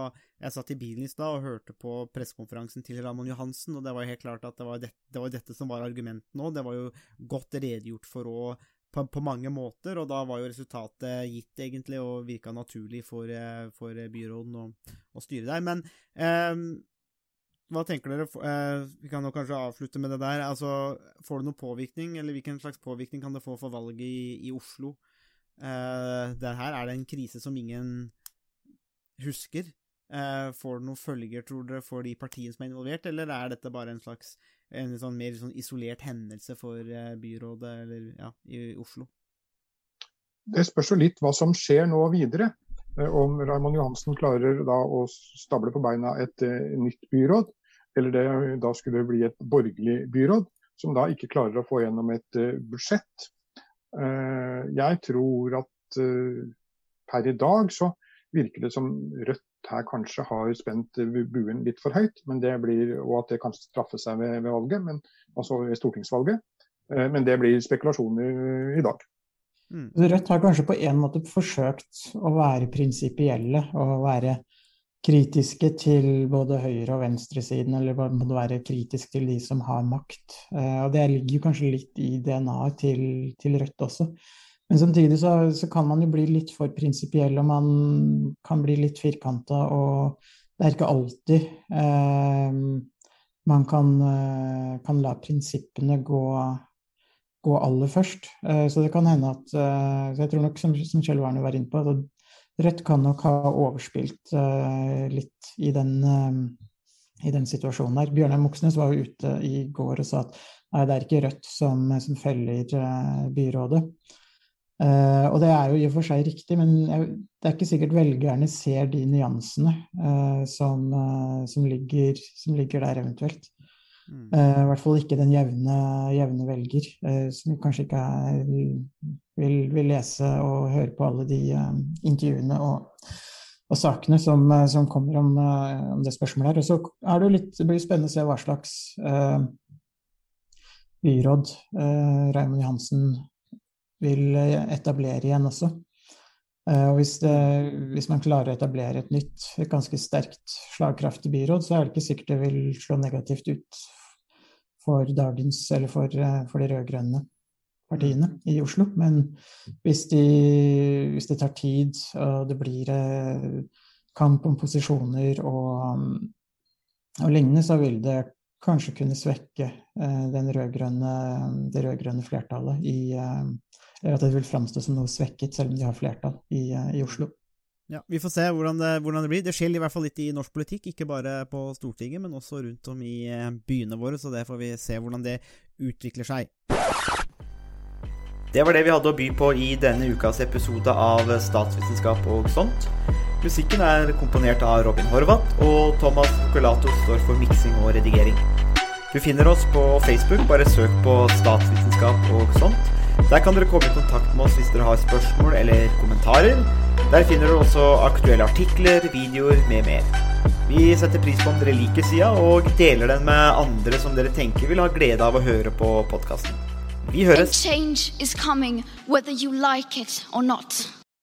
Jeg satt i bilen i stad og hørte på pressekonferansen til Ramon Johansen, og det var helt klart at det var, det, det var dette som var argumentet nå. Det var jo godt redegjort for òg på, på, mange måter, og da var jo resultatet gitt, egentlig, og virka naturlig for, eh, for byråden å, styre der. Men eh, hva tenker dere? Eh, vi kan jo kanskje avslutte med det der. Altså, får det noen påvirkning, eller hvilken slags påvirkning kan det få for valget i, i Oslo? Uh, det her er det en krise som ingen husker. Uh, får det noen følger, tror dere, for de partiene som er involvert, eller er dette bare en slags en sånn mer sånn isolert hendelse for uh, byrådet eller, ja, i Oslo? Det spørs jo litt hva som skjer nå videre. Om Raymond Johansen klarer da å stable på beina et nytt byråd, eller det da skulle bli et borgerlig byråd, som da ikke klarer å få gjennom et budsjett Eh, jeg tror at eh, per i dag så virker det som Rødt her kanskje har spent buen litt for høyt, men det blir, og at det kanskje straffer seg ved, ved valget, men, altså ved stortingsvalget. Eh, men det blir spekulasjoner i dag. Mm. Rødt har kanskje på en måte forsøkt å være prinsipielle og være kritiske til både høyre- og venstresiden, eller må det være kritisk til de som har makt. Eh, og Det ligger kanskje litt i DNA-et til, til, Rødt også. Men samtidig så, så, kan man jo bli litt for prinsipiell, og man kan bli litt firkanta. Og det er ikke alltid eh, man kan, eh, kan, la prinsippene gå, gå aller først. Eh, så det kan hende at eh, Jeg tror nok, som, som Kjell Werner var inne på, at Rødt kan nok ha overspilt uh, litt i den, uh, i den, situasjonen der. Bjørnar Moxnes var jo ute i går og sa at nei, det er ikke Rødt som, som feller uh, byrådet. og det er jo i og for seg riktig, men jeg, det er ikke sikkert velgerne ser de nyansene som, som, ligger, som, ligger, der eventuelt. Mm. I hvert fall ikke den jevne, jevne velger, som kanskje ikke er vil, vil, lese og høre på alle de uh, intervjuene og, og sakene som, uh, som, kommer om, uh, om, det spørsmålet her. Og så er det, litt, det blir spennende å se hva slags byråd Raymond Johansen vil etablere igjen også. Og hvis, det, hvis, man klarer å etablere et nytt, et ganske sterkt, slagkraftig byråd, så er det ikke sikkert det vil slå negativt ut for dagens, eller for, for de rød-grønne partiene i Oslo. Men hvis, de, hvis det tar tid, og det blir eh, kamp om posisjoner og, og lignende, så vil det kanskje kunne svekke eh, rødgrønne, det rød-grønne flertallet i eh, Eller at det vil framstå som noe svekket, selv om de har flertall i, i Oslo. Ja, Vi får se hvordan det, hvordan det, blir. Det skjer i hvert fall litt i norsk politikk, ikke bare på Stortinget, men også rundt om i byene våre, så det får vi se hvordan det utvikler seg. Det var det vi hadde å by på i denne ukas episode av Statsvitenskap og sånt. Musikken er komponert av Robin Horvath, og Thomas Colato står for miksing og redigering. Du finner oss på Facebook, bare søk på Statsvitenskap og sånt. Der kan dere komme i kontakt med oss hvis dere har spørsmål eller kommentarer. Der finner du også aktuelle artikler, videoer med mer. Vi setter pris på om dere liker sida, og deler den med andre som dere tenker vil ha glede av å høre på podkasten. Vi høres. change is coming whether you like it or not.